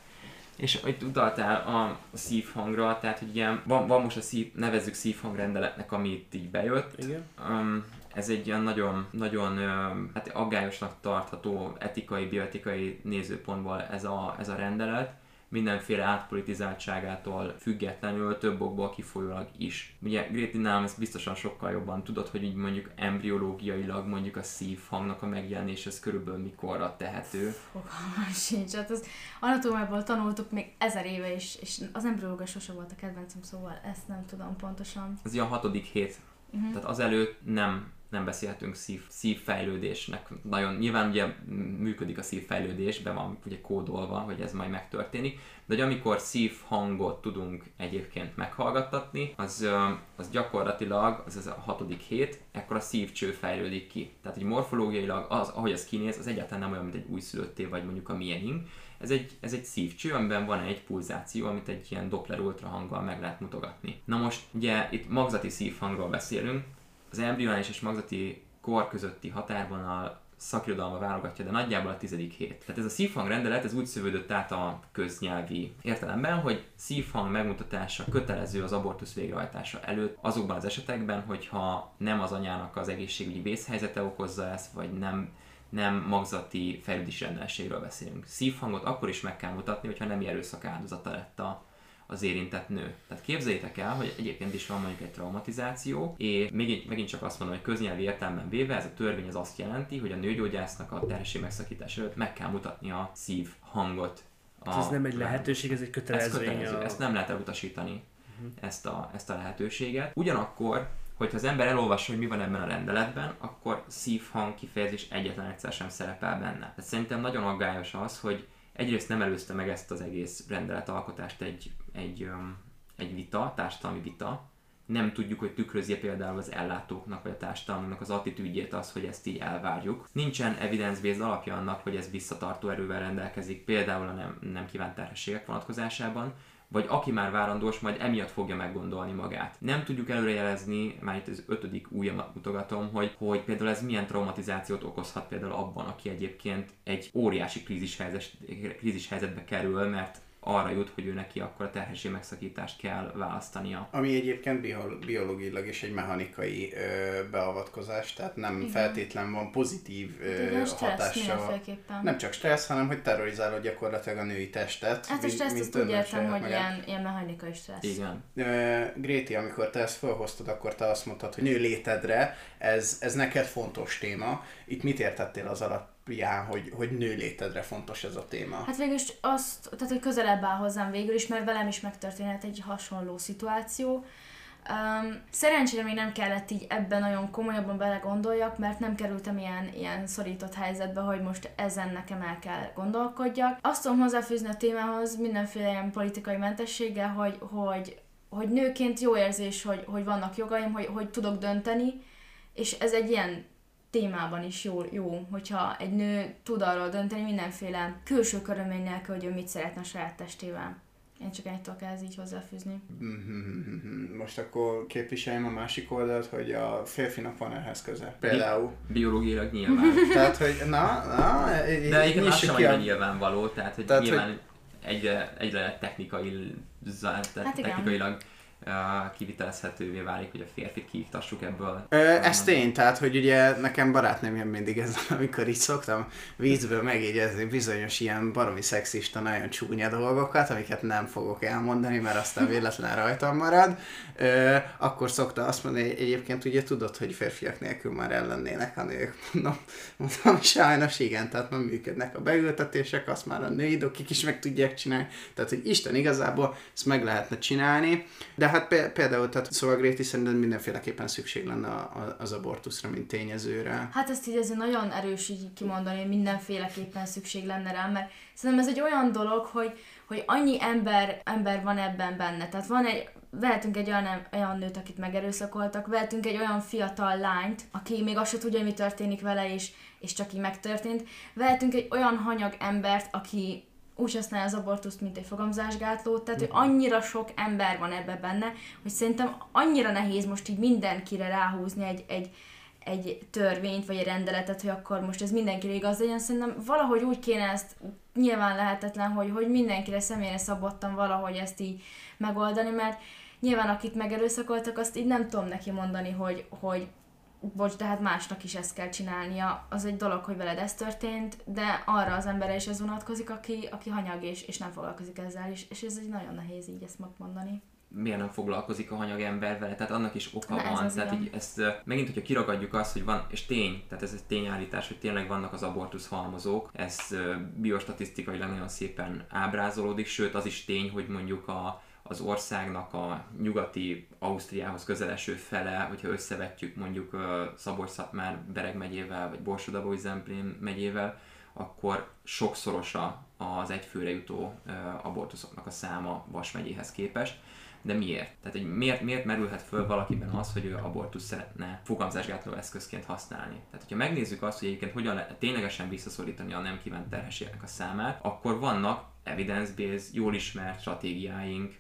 És itt utaltál a, a szívhangra, tehát hogy ilyen, van, van most a szív, nevezzük szívhangrendeletnek, ami itt így bejött. Igen. Um, ez egy ilyen nagyon, nagyon hát aggályosnak tartható etikai, bioetikai nézőpontból ez a, ez a rendelet mindenféle átpolitizáltságától függetlenül több okból kifolyólag is. Ugye Gréti nálam ezt biztosan sokkal jobban tudod, hogy így mondjuk embriológiailag mondjuk a szívhangnak a megjelenés ez körülbelül mikorra tehető. Fogalmam sincs, hát az anatómiából tanultuk még ezer éve is, és az embriológia sose volt a kedvencem, szóval ezt nem tudom pontosan. Ez a hatodik hét. Uh-huh. Tehát azelőtt nem nem beszélhetünk szív, szívfejlődésnek. Nagyon nyilván ugye működik a szívfejlődés, be van ugye kódolva, hogy ez majd megtörténik, de hogy amikor szívhangot tudunk egyébként meghallgattatni, az, az gyakorlatilag, az, az a hatodik hét, ekkor a szívcső fejlődik ki. Tehát, hogy morfológiailag az, ahogy ez kinéz, az egyáltalán nem olyan, mint egy újszülötté, vagy mondjuk a miénk. Ez egy, ez egy szívcső, amiben van egy pulzáció, amit egy ilyen Doppler ultrahanggal meg lehet mutogatni. Na most ugye itt magzati szívhangról beszélünk, az embryonális és magzati kor közötti határvonal szakirodalma válogatja, de nagyjából a tizedik hét. Tehát ez a szívhang rendelet, ez úgy szövődött át a köznyelvi értelemben, hogy szívhang megmutatása kötelező az abortusz végrehajtása előtt azokban az esetekben, hogyha nem az anyának az egészségügyi vészhelyzete okozza ezt, vagy nem nem magzati fejlődési rendelségről beszélünk. Szívhangot akkor is meg kell mutatni, hogyha nem erőszak áldozata lett a az érintett nő. Tehát képzeljétek el, hogy egyébként is van mondjuk egy traumatizáció, és még, megint csak azt mondom, hogy köznyelvi értelemben véve ez a törvény az azt jelenti, hogy a nőgyógyásznak a terhesség megszakítás előtt meg kell mutatni a szív hangot. A, ez nem egy lehetőség, ez egy kötelező. Ez kötelező. A... Ezt nem lehet elutasítani, uh-huh. ezt, a, ezt a lehetőséget. Ugyanakkor hogyha az ember elolvassa, hogy mi van ebben a rendeletben, akkor szívhang kifejezés egyetlen egyszer sem szerepel benne. Tehát szerintem nagyon aggályos az, hogy egyrészt nem előzte meg ezt az egész rendeletalkotást egy, egy, egy vita, társadalmi vita, nem tudjuk, hogy tükrözi például az ellátóknak vagy a társadalomnak az attitűdjét az, hogy ezt így elvárjuk. Nincsen evidence-based alapja annak, hogy ez visszatartó erővel rendelkezik, például a nem, nem kívánt terhességek vonatkozásában, vagy aki már várandós, majd emiatt fogja meggondolni magát. Nem tudjuk előrejelezni, már itt az ötödik ujjamat mutogatom, hogy, hogy például ez milyen traumatizációt okozhat például abban, aki egyébként egy óriási krízis, helyzet, krízis helyzetbe kerül, mert arra jut, hogy ő neki akkor a terhesség megszakítást kell választania. Ami egyébként biológiailag is egy mechanikai ö, beavatkozás, tehát nem Igen. feltétlen van pozitív ö, hatása. Nem csak stressz, hanem hogy terrorizálod gyakorlatilag a női testet. Hát a stressz azt úgy értem, hogy ilyen, ilyen mechanikai stressz. Igen. Ö, Gréti, amikor te ezt felhoztad, akkor te azt mondtad, hogy nő létedre, ez, ez neked fontos téma. Itt mit értettél az alatt? Alapján, hogy, hogy nő létedre fontos ez a téma? Hát végül is azt, tehát hogy közelebb áll hozzám végül is, mert velem is megtörténhet egy hasonló szituáció. Um, szerencsére még nem kellett így ebben nagyon komolyabban belegondoljak, mert nem kerültem ilyen, ilyen szorított helyzetbe, hogy most ezen nekem el kell gondolkodjak. Azt tudom hozzáfűzni a témához mindenféle ilyen politikai mentességgel, hogy, hogy, hogy nőként jó érzés, hogy, hogy vannak jogaim, hogy, hogy tudok dönteni, és ez egy ilyen témában is jó, jó, hogyha egy nő tud arról dönteni mindenféle külső körülmény nélkül, hogy ő mit szeretne a saját testével. Én csak ennyit tudok ez így hozzáfűzni. Most akkor képviseljem a másik oldalt, hogy a férfinak van ehhez köze. Például. Biológiailag nyilván. *laughs* tehát, hogy na, na, De egyébként az sem annyira nyilvánvaló, tehát hogy tehát, nyilván hogy... egyre, egyre technikai, hát technikailag kivitelezhetővé válik, hogy a férfit kiiktassuk ebből. Ö, ez tény, tehát hogy ugye nekem barátnőm jön mindig ez, *laughs* amikor így szoktam vízből megígyezni bizonyos ilyen baromi szexista, nagyon csúnya dolgokat, amiket nem fogok elmondani, mert aztán véletlen rajtam marad. Ö, akkor szokta azt mondani, hogy egyébként ugye tudod, hogy férfiak nélkül már ellennének a nők. *laughs* Mondom, mondom sajnos igen, tehát nem működnek a beültetések, azt már a női dokik is meg tudják csinálni. Tehát, hogy Isten igazából ezt meg lehetne csinálni, de hát például, tehát szóval Gréti szerintem mindenféleképpen szükség lenne az abortuszra, mint tényezőre. Hát ezt így azért nagyon erős így kimondani, hogy mindenféleképpen szükség lenne rá, mert szerintem ez egy olyan dolog, hogy, hogy annyi ember, ember van ebben benne. Tehát van egy, vehetünk egy olyan, olyan nőt, akit megerőszakoltak, vehetünk egy olyan fiatal lányt, aki még azt se tudja, mi történik vele, és, és csak így megtörtént. Vehetünk egy olyan hanyag embert, aki úgy használja az abortuszt, mint egy fogamzásgátlót, tehát hogy annyira sok ember van ebbe benne, hogy szerintem annyira nehéz most így mindenkire ráhúzni egy, egy, egy törvényt, vagy egy rendeletet, hogy akkor most ez mindenkire igaz legyen. Szerintem valahogy úgy kéne ezt, nyilván lehetetlen, hogy, hogy mindenkire személyre szabottan valahogy ezt így megoldani, mert nyilván akit megerőszakoltak, azt így nem tudom neki mondani, hogy, hogy bocs, de hát másnak is ezt kell csinálnia. Az egy dolog, hogy veled ez történt, de arra az emberre is ez vonatkozik, aki, aki hanyag és, és nem foglalkozik ezzel, és, és ez egy nagyon nehéz így ezt mondani miért nem foglalkozik a hanyag ember vele, tehát annak is oka Na, van. Ez tehát így ezt megint, hogyha kiragadjuk azt, hogy van, és tény, tehát ez egy tényállítás, hogy tényleg vannak az abortusz halmozók, ez biostatisztikailag nagyon szépen ábrázolódik, sőt az is tény, hogy mondjuk a az országnak a nyugati Ausztriához közeleső fele, hogyha összevetjük mondjuk Szabolcs-Szatmár Bereg megyével, vagy borsod zemplén megyével, akkor sokszorosa az egyfőre jutó abortuszoknak a száma Vas megyéhez képest. De miért? Tehát hogy miért, miért merülhet föl valakiben az, hogy ő abortusz szeretne fogamzásgátló eszközként használni? Tehát, hogyha megnézzük azt, hogy egyébként hogyan lehet ténylegesen visszaszorítani a nem kívánt terhességek a számát, akkor vannak evidence-based, jól ismert stratégiáink,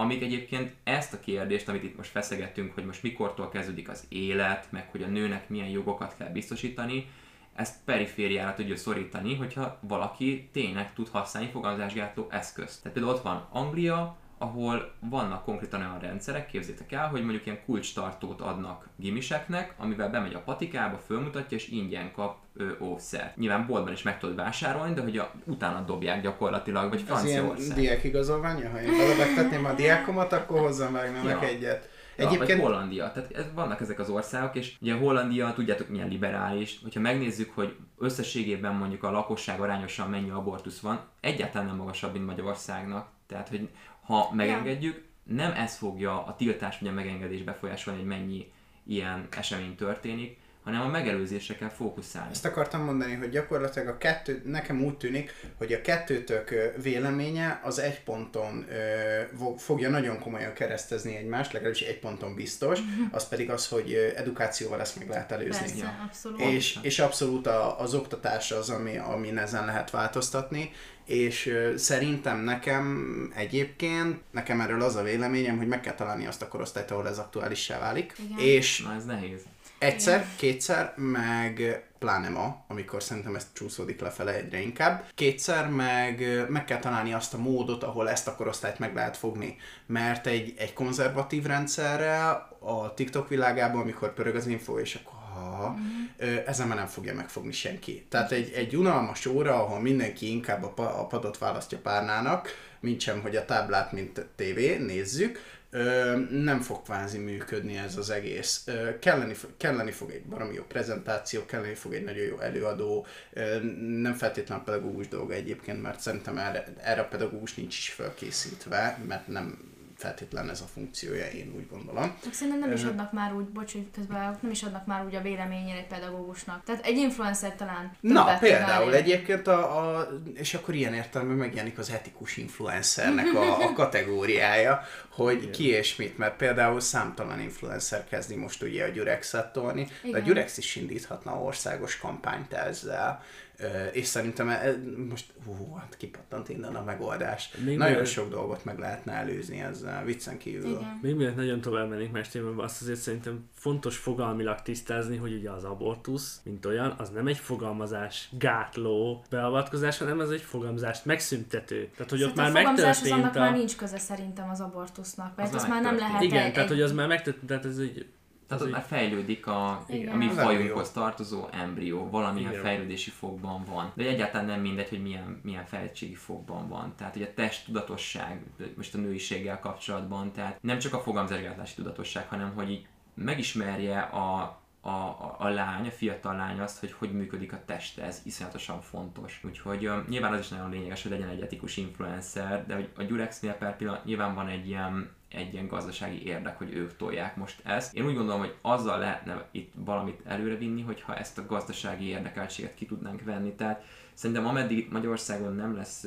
amik egyébként ezt a kérdést, amit itt most feszegettünk, hogy most mikortól kezdődik az élet, meg hogy a nőnek milyen jogokat kell biztosítani, ezt perifériára tudja szorítani, hogyha valaki tényleg tud használni fogalmazásgátló eszközt. Tehát például ott van Anglia, ahol vannak konkrétan olyan rendszerek, képzétek el, hogy mondjuk ilyen kulcstartót adnak gimiseknek, amivel bemegy a patikába, fölmutatja, és ingyen kap ö, óvszert. Nyilván boltban is meg tudod vásárolni, de hogy a, utána dobják gyakorlatilag, vagy Franciaország. Ez ilyen diák igazolványa? Ha én belebegtetném a diákomat, akkor hozzá meg nem ja. egyet. Egyébként... Ja, vagy Hollandia. Tehát ez, vannak ezek az országok, és ugye Hollandia, tudjátok milyen liberális, hogyha megnézzük, hogy összességében mondjuk a lakosság arányosan mennyi abortusz van, egyáltalán nem magasabb, mint Magyarországnak. Tehát, hogy ha megengedjük, nem ez fogja a tiltás vagy a megengedés befolyásolni, hogy mennyi ilyen esemény történik, hanem a megelőzésre kell fókuszálni. Ezt akartam mondani, hogy gyakorlatilag a kettő, nekem úgy tűnik, hogy a kettőtök véleménye az egy ponton ö, fogja nagyon komolyan keresztezni egymást, legalábbis egy ponton biztos, mhm. az pedig az, hogy edukációval ezt meg lehet előzni. Persze, abszolút. És, és abszolút a, az oktatás az, ami, ami ezen lehet változtatni, és szerintem nekem egyébként, nekem erről az a véleményem, hogy meg kell találni azt a korosztályt, ahol ez aktuálissá válik. Igen. És Na, ez nehéz. Egyszer, Igen. kétszer, meg pláne ma, amikor szerintem ezt csúszódik lefele egyre inkább. Kétszer meg meg kell találni azt a módot, ahol ezt a korosztályt meg lehet fogni. Mert egy, egy konzervatív rendszerrel a TikTok világában, amikor pörög az info, és akkor ha, mm. ezen már nem fogja megfogni senki. Tehát egy, egy unalmas óra, ahol mindenki inkább a, a padot választja párnának, mint sem, hogy a táblát, mint tévé, nézzük, ö, nem fog kvázi működni ez az egész. Ö, kelleni, kelleni fog egy baromi jó prezentáció, kelleni fog egy nagyon jó előadó, ö, nem feltétlenül pedagógus dolga egyébként, mert szerintem erre, erre a pedagógus nincs is felkészítve, mert nem feltétlen ez a funkciója, én úgy gondolom. Szerintem nem is adnak már úgy, bocs, hogy közben nem is adnak már úgy a véleményére egy pedagógusnak. Tehát egy influencer talán. Na, például egyébként a, a, és akkor ilyen értelemben megjelenik az etikus influencernek a, a *laughs* kategóriája, hogy ki és mit, mert például számtalan influencer kezdi most ugye a Gyurexet tolni, de a Gyurex is indíthatna országos kampányt ezzel és szerintem e, most hú, hát kipattant innen a megoldás. Még Nagyon mielőtt... sok dolgot meg lehetne előzni ezzel, viccen kívül. Igen. Még mielőtt nagyon tovább mennék más témában, azt azért szerintem fontos fogalmilag tisztázni, hogy ugye az abortusz, mint olyan, az nem egy fogalmazás gátló beavatkozás, hanem ez egy fogalmazást megszüntető. Tehát, hogy ott már megtörtént a... annak a... már nincs köze szerintem az abortusznak, mert az, az már nem lehet Igen, egy... tehát hogy az már megtörtént, tehát ez egy tehát ott már fejlődik a, Igen. a mi fajunkhoz tartozó embrió, valamilyen Igen. fejlődési fokban van. De egyáltalán nem mindegy, hogy milyen, milyen fejlettségi fokban van. Tehát hogy a test tudatosság, most a nőiséggel kapcsolatban, tehát nem csak a fogamzásgátlási tudatosság, hanem hogy így megismerje a, a, a, a lány, a fiatal lány azt, hogy hogy működik a teste, ez iszonyatosan fontos. Úgyhogy uh, nyilván az is nagyon lényeges, hogy legyen egy etikus influencer, de hogy a Durexnél per pillanat nyilván van egy ilyen egy ilyen gazdasági érdek, hogy ők tolják most ezt. Én úgy gondolom, hogy azzal lehetne itt valamit előrevinni, hogyha ezt a gazdasági érdekeltséget ki tudnánk venni. Tehát Szerintem ameddig Magyarországon nem lesz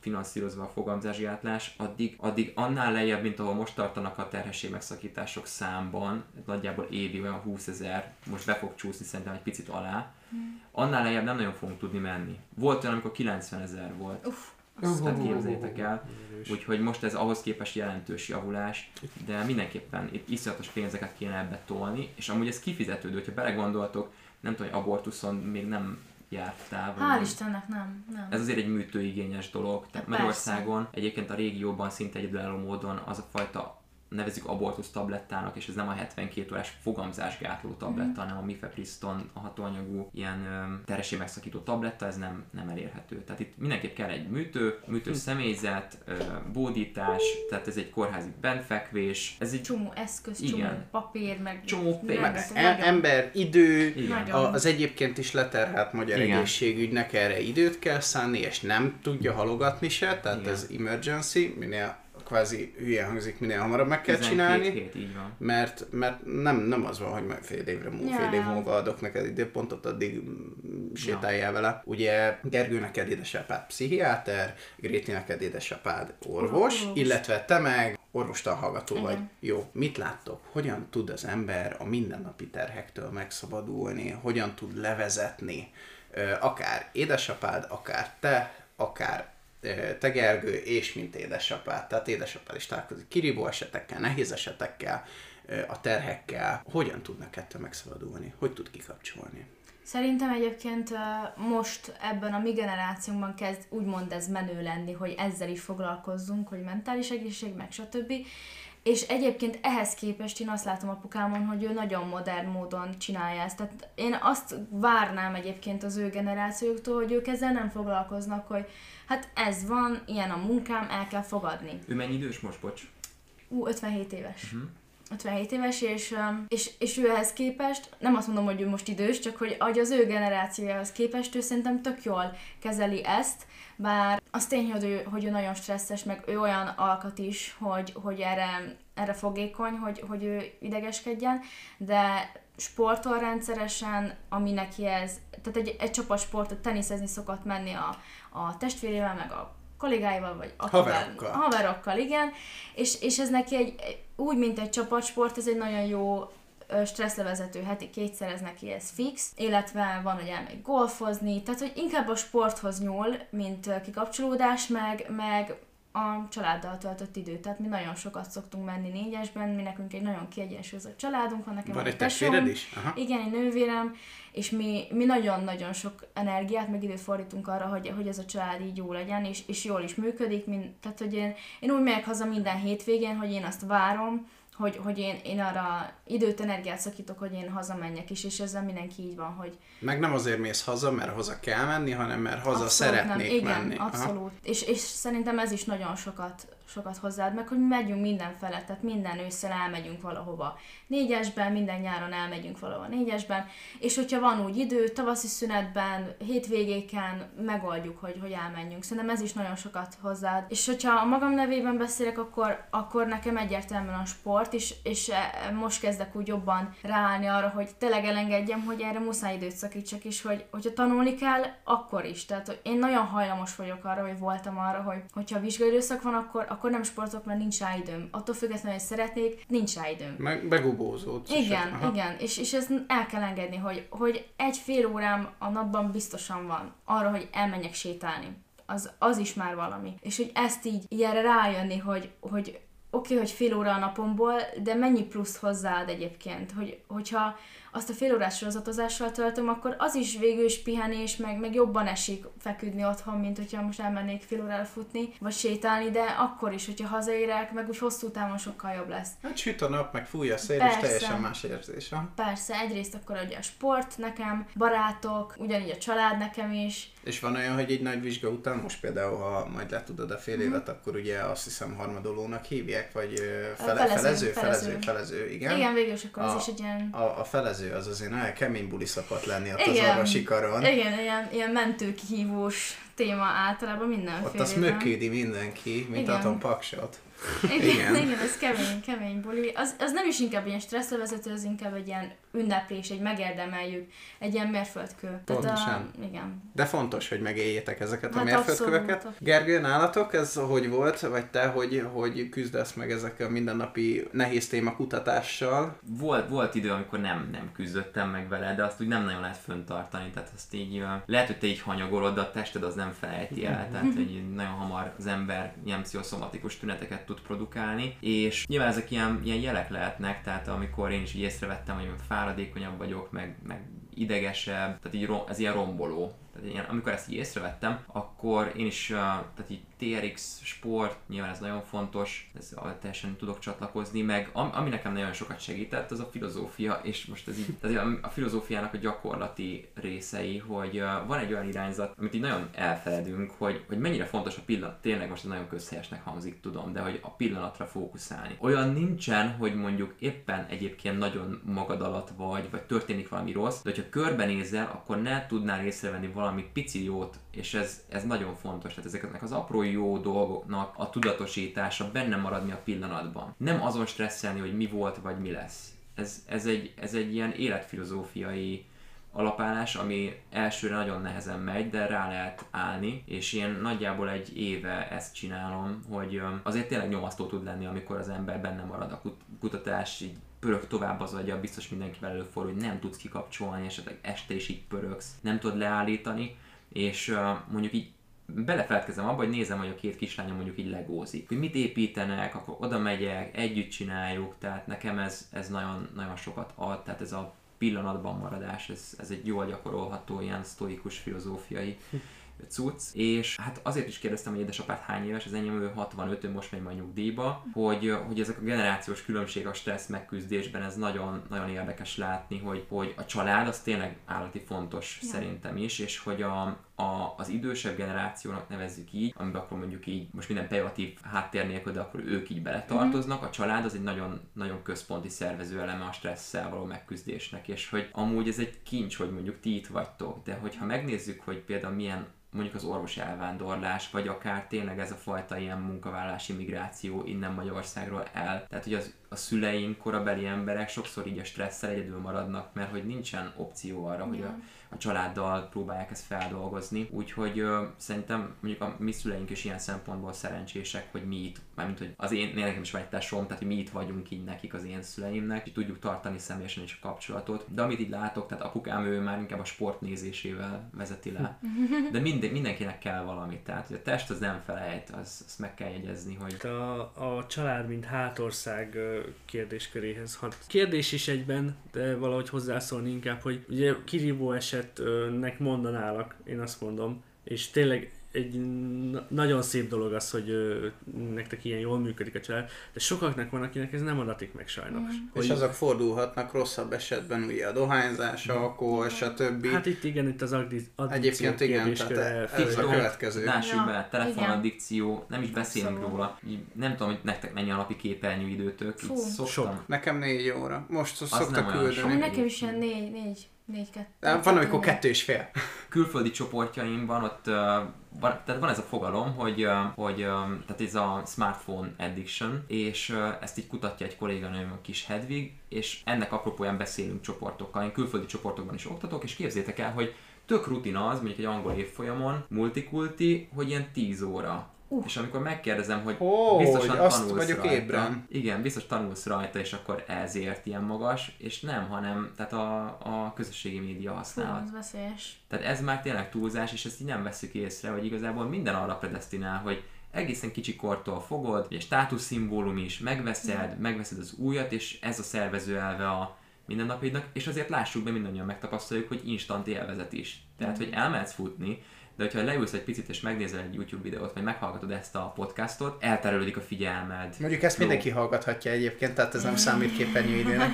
finanszírozva a fogamzásgátlás, addig, addig annál lejjebb, mint ahol most tartanak a terhesség megszakítások számban, nagyjából évi olyan 20 ezer, most be fog csúszni szerintem egy picit alá, hmm. annál lejjebb nem nagyon fogunk tudni menni. Volt olyan, amikor 90 ezer volt. Uff. Azt uh, képzeljétek el. Úgyhogy most ez ahhoz képest jelentős javulás, de mindenképpen itt iszonyatos pénzeket kéne ebbe tolni, és amúgy ez kifizetődő, hogyha belegondoltok, nem tudom, hogy abortuszon még nem jártál? Vagy Hál' Istennek nem, nem. Ez azért egy műtőigényes dolog. Tehát Magyarországon egyébként a régióban szinte egyedülálló módon az a fajta nevezik abortusz tablettának, és ez nem a 72 órás fogamzásgátló tabletta, mm. hanem a mifepriston, a hatóanyagú ilyen teressé megszakító tabletta, ez nem, nem elérhető. Tehát itt mindenképp kell egy műtő, műtő mm. személyzet, bódítás, tehát ez egy kórházi benfekvés. Ez egy csomó eszköz, igen. csomó papír, meg csomó pénz. Meg ember, idő, igen. A, az egyébként is leterhelt magyar igen. egészségügynek erre időt kell szánni, és nem tudja halogatni se, tehát igen. ez emergency, minél kvázi hülye hangzik, minél hamarabb meg kell csinálni. Hét, így van. Mert, mert nem, nem az van, hogy majd fél évre múlva, ja. fél év múlva adok neked időpontot, addig sétáljál ja. vele. Ugye Gergő neked édesapád pszichiáter, Gréti neked édesapád orvos, orvos, illetve te meg orvostan hallgató Igen. vagy. Jó, mit láttok? Hogyan tud az ember a mindennapi terhektől megszabadulni? Hogyan tud levezetni? Akár édesapád, akár te, akár te Gergő, és mint édesapád, tehát édesapád is találkozik kirívó esetekkel, nehéz esetekkel, a terhekkel. Hogyan tudnak ettől megszabadulni? Hogy tud kikapcsolni? Szerintem egyébként most ebben a mi generációnkban kezd úgymond ez menő lenni, hogy ezzel is foglalkozzunk, hogy mentális egészség, meg stb. És egyébként ehhez képest én azt látom apukámon, hogy ő nagyon modern módon csinálja ezt. Tehát én azt várnám egyébként az ő generációktól, hogy ők ezzel nem foglalkoznak, hogy hát ez van, ilyen a munkám, el kell fogadni. Ő mennyi idős most, bocs? Ú, 57 éves. Uh-huh. 57 éves, és, és, és ő ehhez képest, nem azt mondom, hogy ő most idős, csak hogy, hogy az ő generációjához képest ő szerintem tök jól kezeli ezt, bár az tény, hogy ő, hogy ő nagyon stresszes, meg ő olyan alkat is, hogy, hogy erre, erre fogékony, hogy, hogy ő idegeskedjen, de sportol rendszeresen, ami neki ez, tehát egy, egy csapatsportot teniszezni szokott menni a, a testvérével, meg a kollégáival, vagy akivel, haverokkal. haverokkal, igen, és, és ez neki egy, úgy, mint egy csapatsport, ez egy nagyon jó stresszlevezető heti kétszer, ez neki ez fix, illetve van, hogy elmegy golfozni, tehát hogy inkább a sporthoz nyúl, mint kikapcsolódás, meg, meg a családdal töltött időt. Tehát mi nagyon sokat szoktunk menni négyesben, mi nekünk egy nagyon kiegyensúlyozott családunk van, nekem van egy tesóm, is? Aha. Igen, egy nővérem, és mi, mi nagyon-nagyon sok energiát, meg időt fordítunk arra, hogy, hogy ez a család így jó legyen, és, és jól is működik. Mint, tehát, hogy én, én úgy megyek haza minden hétvégén, hogy én azt várom, hogy, hogy én, én arra időt, energiát szakítok, hogy én hazamenjek is, és ezzel mindenki így van, hogy... Meg nem azért mész haza, mert haza kell menni, hanem mert haza abszolút szeretnék nem. Igen, menni. abszolút. És, és szerintem ez is nagyon sokat sokat hozzáad, meg hogy megyünk mindenfele, tehát minden ősszel elmegyünk valahova négyesben, minden nyáron elmegyünk valahova négyesben, és hogyha van úgy idő, tavaszi szünetben, hétvégéken megoldjuk, hogy, hogy elmenjünk. Szerintem ez is nagyon sokat hozzáad. És hogyha a magam nevében beszélek, akkor, akkor nekem egyértelműen a sport, és, és e, most kezdek úgy jobban ráállni arra, hogy tényleg elengedjem, hogy erre muszáj időt szakítsak, és hogy, hogyha tanulni kell, akkor is. Tehát én nagyon hajlamos vagyok arra, hogy voltam arra, hogy hogyha vizsgai időszak van, akkor, akkor nem sportok, mert nincs rá időm. Attól függetlenül, hogy szeretnék, nincs rá időm. Meg begubózódsz. Igen, aha. igen, és, és ezt el kell engedni, hogy, hogy egy fél órám a napban biztosan van arra, hogy elmenjek sétálni. Az, az is már valami. És hogy ezt így ilyenre rájönni, hogy, hogy oké, okay, hogy fél óra a napomból, de mennyi plusz hozzáad egyébként, hogy, hogyha azt a fél órás sorozatozással töltöm, akkor az is végül is pihenés, meg, meg jobban esik feküdni otthon, mint hogyha most elmennék fél órára futni, vagy sétálni, de akkor is, hogyha hazaérek, meg úgy hosszú távon sokkal jobb lesz. Hát süt a nap, meg fúj a szél, Persze. és teljesen más érzés. Ha? Persze, egyrészt akkor ugye a sport nekem, barátok, ugyanígy a család nekem is. És van olyan, hogy egy nagy vizsga után, most például, ha majd letudod a fél mhm. évet, akkor ugye azt hiszem harmadolónak hívják, vagy fele, felező, felező, felező, felező, igen. Igen, végül is akkor a, ez is egy ilyen... A, a felező az azért nagyon kemény buli szokott lenni ott igen, az orvosi karon. Igen, ilyen, ilyen mentőkihívós téma általában mindenféle. Ott azt mökédi mindenki, mint atom paksot. Igen, igen. igen, ez kemény, kemény buli. Az, az nem is inkább ilyen stresszlevezető, az inkább egy ilyen ünneplés, egy megérdemeljük, egy ilyen mérföldkő. Pontosan. Tehát a, igen. De fontos, hogy megéljétek ezeket hát a mérföldköveket. Abszolút. Gergő, nálatok ez hogy volt, vagy te, hogy, hogy küzdesz meg ezekkel a mindennapi nehéz téma kutatással? Volt, volt idő, amikor nem, nem küzdöttem meg vele, de azt úgy nem nagyon lehet föntartani, tehát azt így, lehet, hogy te így hanyagolod, de a tested az nem felejti el, tehát hogy nagyon hamar az ember ilyen pszichoszomatikus tüneteket tud produkálni, és nyilván ezek ilyen, ilyen jelek lehetnek, tehát amikor én is így észrevettem, hogy fáradékonyabb vagyok, meg, meg idegesebb, tehát így ez ilyen romboló. Tehát ilyen, amikor ezt így észrevettem, akkor én is, tehát így TRX sport, nyilván ez nagyon fontos, ez teljesen tudok csatlakozni, meg ami nekem nagyon sokat segített, az a filozófia, és most ez így, tehát a filozófiának a gyakorlati részei, hogy van egy olyan irányzat, amit így nagyon elfeledünk, hogy, hogy mennyire fontos a pillanat, tényleg most nagyon közhelyesnek hangzik, tudom, de hogy a pillanatra fókuszálni. Olyan nincsen, hogy mondjuk éppen egyébként nagyon magad alatt vagy, vagy történik valami rossz, de hogyha körbenézel, akkor ne tudnál észrevenni valami pici jót, és ez, ez nagyon fontos. Tehát ezeknek az apró jó dolgoknak a tudatosítása, benne maradni a pillanatban. Nem azon stresszelni, hogy mi volt, vagy mi lesz. Ez, ez, egy, ez egy ilyen életfilozófiai alapállás, ami elsőre nagyon nehezen megy, de rá lehet állni, és én nagyjából egy éve ezt csinálom, hogy azért tényleg nyomasztó tud lenni, amikor az ember benne marad a kutatás, így pörög tovább az agya, biztos mindenkivel előfordul, hogy nem tudsz kikapcsolni, esetleg este is így pörögsz, nem tudod leállítani, és mondjuk így belefeledkezem abba, hogy nézem, hogy a két kislánya mondjuk így legózik. Hogy mit építenek, akkor oda megyek, együtt csináljuk, tehát nekem ez, ez nagyon, nagyon sokat ad, tehát ez a pillanatban maradás, ez, ez egy jól gyakorolható ilyen sztoikus filozófiai cucc, és hát azért is kérdeztem, hogy édesapát hány éves, az enyém ő 65, ő most megy majd nyugdíjba, hogy, hogy ezek a generációs különbség a stressz megküzdésben, ez nagyon, nagyon érdekes látni, hogy, hogy a család az tényleg állati fontos ja. szerintem is, és hogy a, a, az idősebb generációnak nevezzük így, amiben akkor mondjuk így, most minden pejoratív háttér nélkül, de akkor ők így beletartoznak, a család az egy nagyon, nagyon központi szervező eleme a stresszel való megküzdésnek, és hogy amúgy ez egy kincs, hogy mondjuk ti itt vagytok, de hogyha megnézzük, hogy például milyen mondjuk az orvosi elvándorlás, vagy akár tényleg ez a fajta ilyen munkavállalási migráció innen Magyarországról el. Tehát, hogy az, a szüleink, korabeli emberek sokszor így a stresszel egyedül maradnak, mert hogy nincsen opció arra, hogy a a családdal próbálják ezt feldolgozni. Úgyhogy ö, szerintem mondjuk a mi szüleink is ilyen szempontból szerencsések, hogy mi itt, mármint hogy az én, nekem is van egy tesóm, tehát hogy mi itt vagyunk így nekik az én szüleimnek, hogy tudjuk tartani személyesen is a kapcsolatot. De amit így látok, tehát apukám ő már inkább a sport nézésével vezeti le. *laughs* De minden, mindenkinek kell valamit, tehát hogy a test az nem felejt, az, azt meg kell jegyezni, hogy... A, a család, mint hátország kérdésköréhez hat. Kérdés is egyben, de valahogy hozzászólni inkább, hogy ugye kirívó eset esetnek mondanálak, én azt mondom, és tényleg egy nagyon szép dolog az, hogy ö, nektek ilyen jól működik a család, de sokaknak van, akinek ez nem adatik meg sajnos. Mm. Hogy... És azok fordulhatnak rosszabb esetben, ugye a dohányzás, mm. alkohol, stb. Hát itt igen, itt az addikció Egyébként igen, tehát ez a következő. Lássuk be, telefonaddikció, nem is beszélünk szóval. róla. Nem tudom, hogy nektek mennyi a napi képernyő időtök. Fú. Sok. Nekem négy óra. Most szoktak küldeni. Nekem is ilyen négy, négy. Négy, kettő. Van, amikor kettő és fél. Külföldi csoportjaimban ott uh, van, tehát van ez a fogalom, hogy, uh, hogy uh, tehát ez a smartphone addiction, és uh, ezt így kutatja egy kolléganőm, a kis Hedvig, és ennek apropóján beszélünk csoportokkal. Én külföldi csoportokban is oktatok, és képzétek el, hogy tök rutin az, mondjuk egy angol évfolyamon, multikulti, hogy ilyen 10 óra Uh. És amikor megkérdezem, hogy oh, biztosan hogy tanulsz vagyok rajta, ébren. igen, biztos tanulsz rajta, és akkor ezért ilyen magas, és nem, hanem tehát a, a közösségi média használat. Ez veszélyes. Tehát ez már tényleg túlzás, és ezt így nem veszük észre, hogy igazából minden arra predestinál, hogy egészen kicsi kortól fogod, egy státuszszimbólum is, megveszed, mm. megveszed az újat, és ez a szervező elve a mindennapidnak, és azért lássuk be, mindannyian megtapasztaljuk, hogy instant élvezet is. Tehát, mm. hogy elmehetsz futni, de hogyha leülsz egy picit és megnézel egy YouTube videót, vagy meghallgatod ezt a podcastot, elterelődik a figyelmed. Mondjuk ezt mindenki hallgathatja egyébként, tehát ez nem számít képernyőidőnek.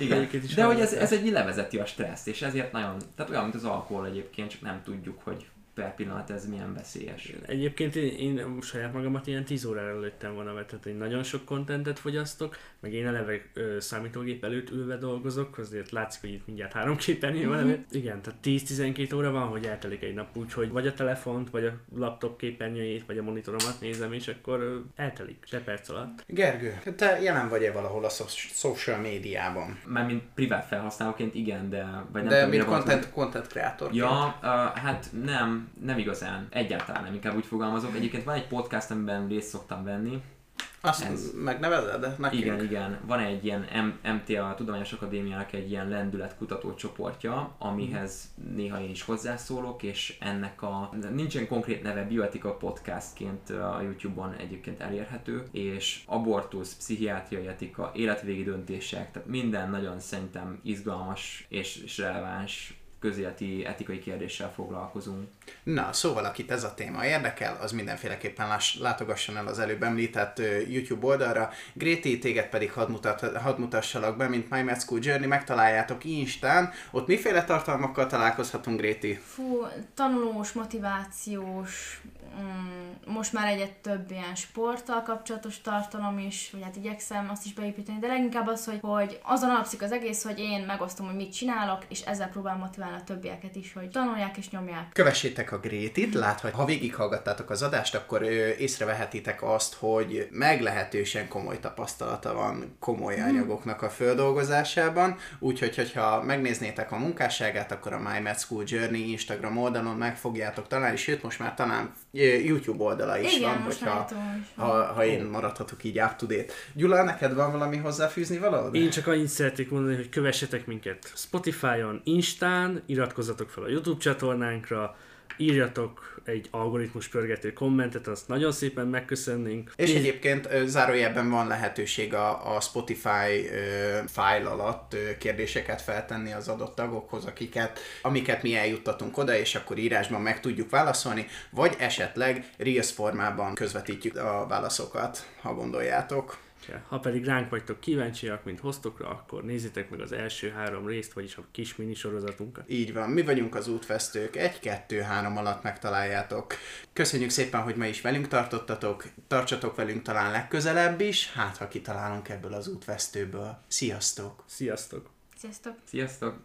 Igen. *laughs* Igen. De hogy ez, ez egy levezeti a stresszt, és ezért nagyon, tehát olyan, mint az alkohol egyébként, csak nem tudjuk, hogy per pillanat ez milyen veszélyes. Egyébként én, én saját magamat ilyen 10 órára előttem volna, mert tehát én nagyon sok kontentet fogyasztok, meg én eleve ö, számítógép előtt ülve dolgozok, azért látszik, hogy itt mindjárt három képernyő van mm-hmm. Igen, tehát 10-12 óra van, hogy eltelik egy nap, úgyhogy vagy a telefont, vagy a laptop képernyőjét, vagy a monitoromat nézem, és akkor ö, eltelik se perc alatt. Gergő, te jelen vagy-e valahol a social médiában? Már mint privát felhasználóként igen, de... Vagy nem de tudom, mint content, content creator. Ja, uh, hát nem, nem igazán, egyáltalán nem, inkább úgy fogalmazok. Egyébként van egy podcast, amiben részt szoktam venni, azt Ez... megnevezed nekünk? Igen, igen. Van egy ilyen M- MTA Tudományos Akadémiának egy ilyen lendületkutató csoportja, amihez néha én is hozzászólok, és ennek a nincsen konkrét neve, bioetika podcastként a YouTube-on egyébként elérhető, és abortusz, pszichiátriai etika, életvégi döntések, tehát minden nagyon szerintem izgalmas és, és releváns közéleti etikai kérdéssel foglalkozunk. Na, szóval akit ez a téma érdekel, az mindenféleképpen láss, látogasson el az előbb említett uh, YouTube oldalra. Gréti, téged pedig hadd, mutat, hadd mutassalak be, mint My Med School Journey, megtaláljátok Instán. Ott miféle tartalmakkal találkozhatunk, Gréti? Fú, tanulós, motivációs, mm, most már egyet több ilyen sporttal kapcsolatos tartalom is, vagy hát igyekszem azt is beépíteni, de leginkább az, hogy, hogy azon alapszik az egész, hogy én megosztom, hogy mit csinálok, és ezzel próbálom motiválni a többieket is, hogy tanulják és nyomják. Kövessétek a Grétit, láthat, ha végighallgattátok az adást, akkor ö, észrevehetitek azt, hogy meglehetősen komoly tapasztalata van komoly hmm. anyagoknak a földolgozásában, úgyhogy hogyha megnéznétek a munkásságát, akkor a My Med School Journey Instagram oldalon meg fogjátok találni, sőt most már talán YouTube oldala is Igen, van, hogyha, ha, ha én maradhatok így up to date. Gyula, neked van valami hozzáfűzni valahol? Én csak annyit szeretnék mondani, hogy kövessetek minket Spotify-on, Instán, iratkozzatok fel a YouTube csatornánkra, írjatok egy algoritmus pörgető kommentet, azt nagyon szépen megköszönnénk. És egyébként zárójelben van lehetőség a, a Spotify ö, file alatt ö, kérdéseket feltenni az adott tagokhoz, akiket, amiket mi eljuttatunk oda, és akkor írásban meg tudjuk válaszolni, vagy esetleg Reels formában közvetítjük a válaszokat, ha gondoljátok. Ha pedig ránk vagytok kíváncsiak, mint hoztokra, akkor nézzétek meg az első három részt, vagyis a kis minisorozatunkat. Így van, mi vagyunk az útvesztők, egy, kettő, három alatt megtaláljátok. Köszönjük szépen, hogy ma is velünk tartottatok, tartsatok velünk talán legközelebb is, hát ha kitalálunk ebből az útvesztőből. Sziasztok! Sziasztok! Sziasztok! Sziasztok!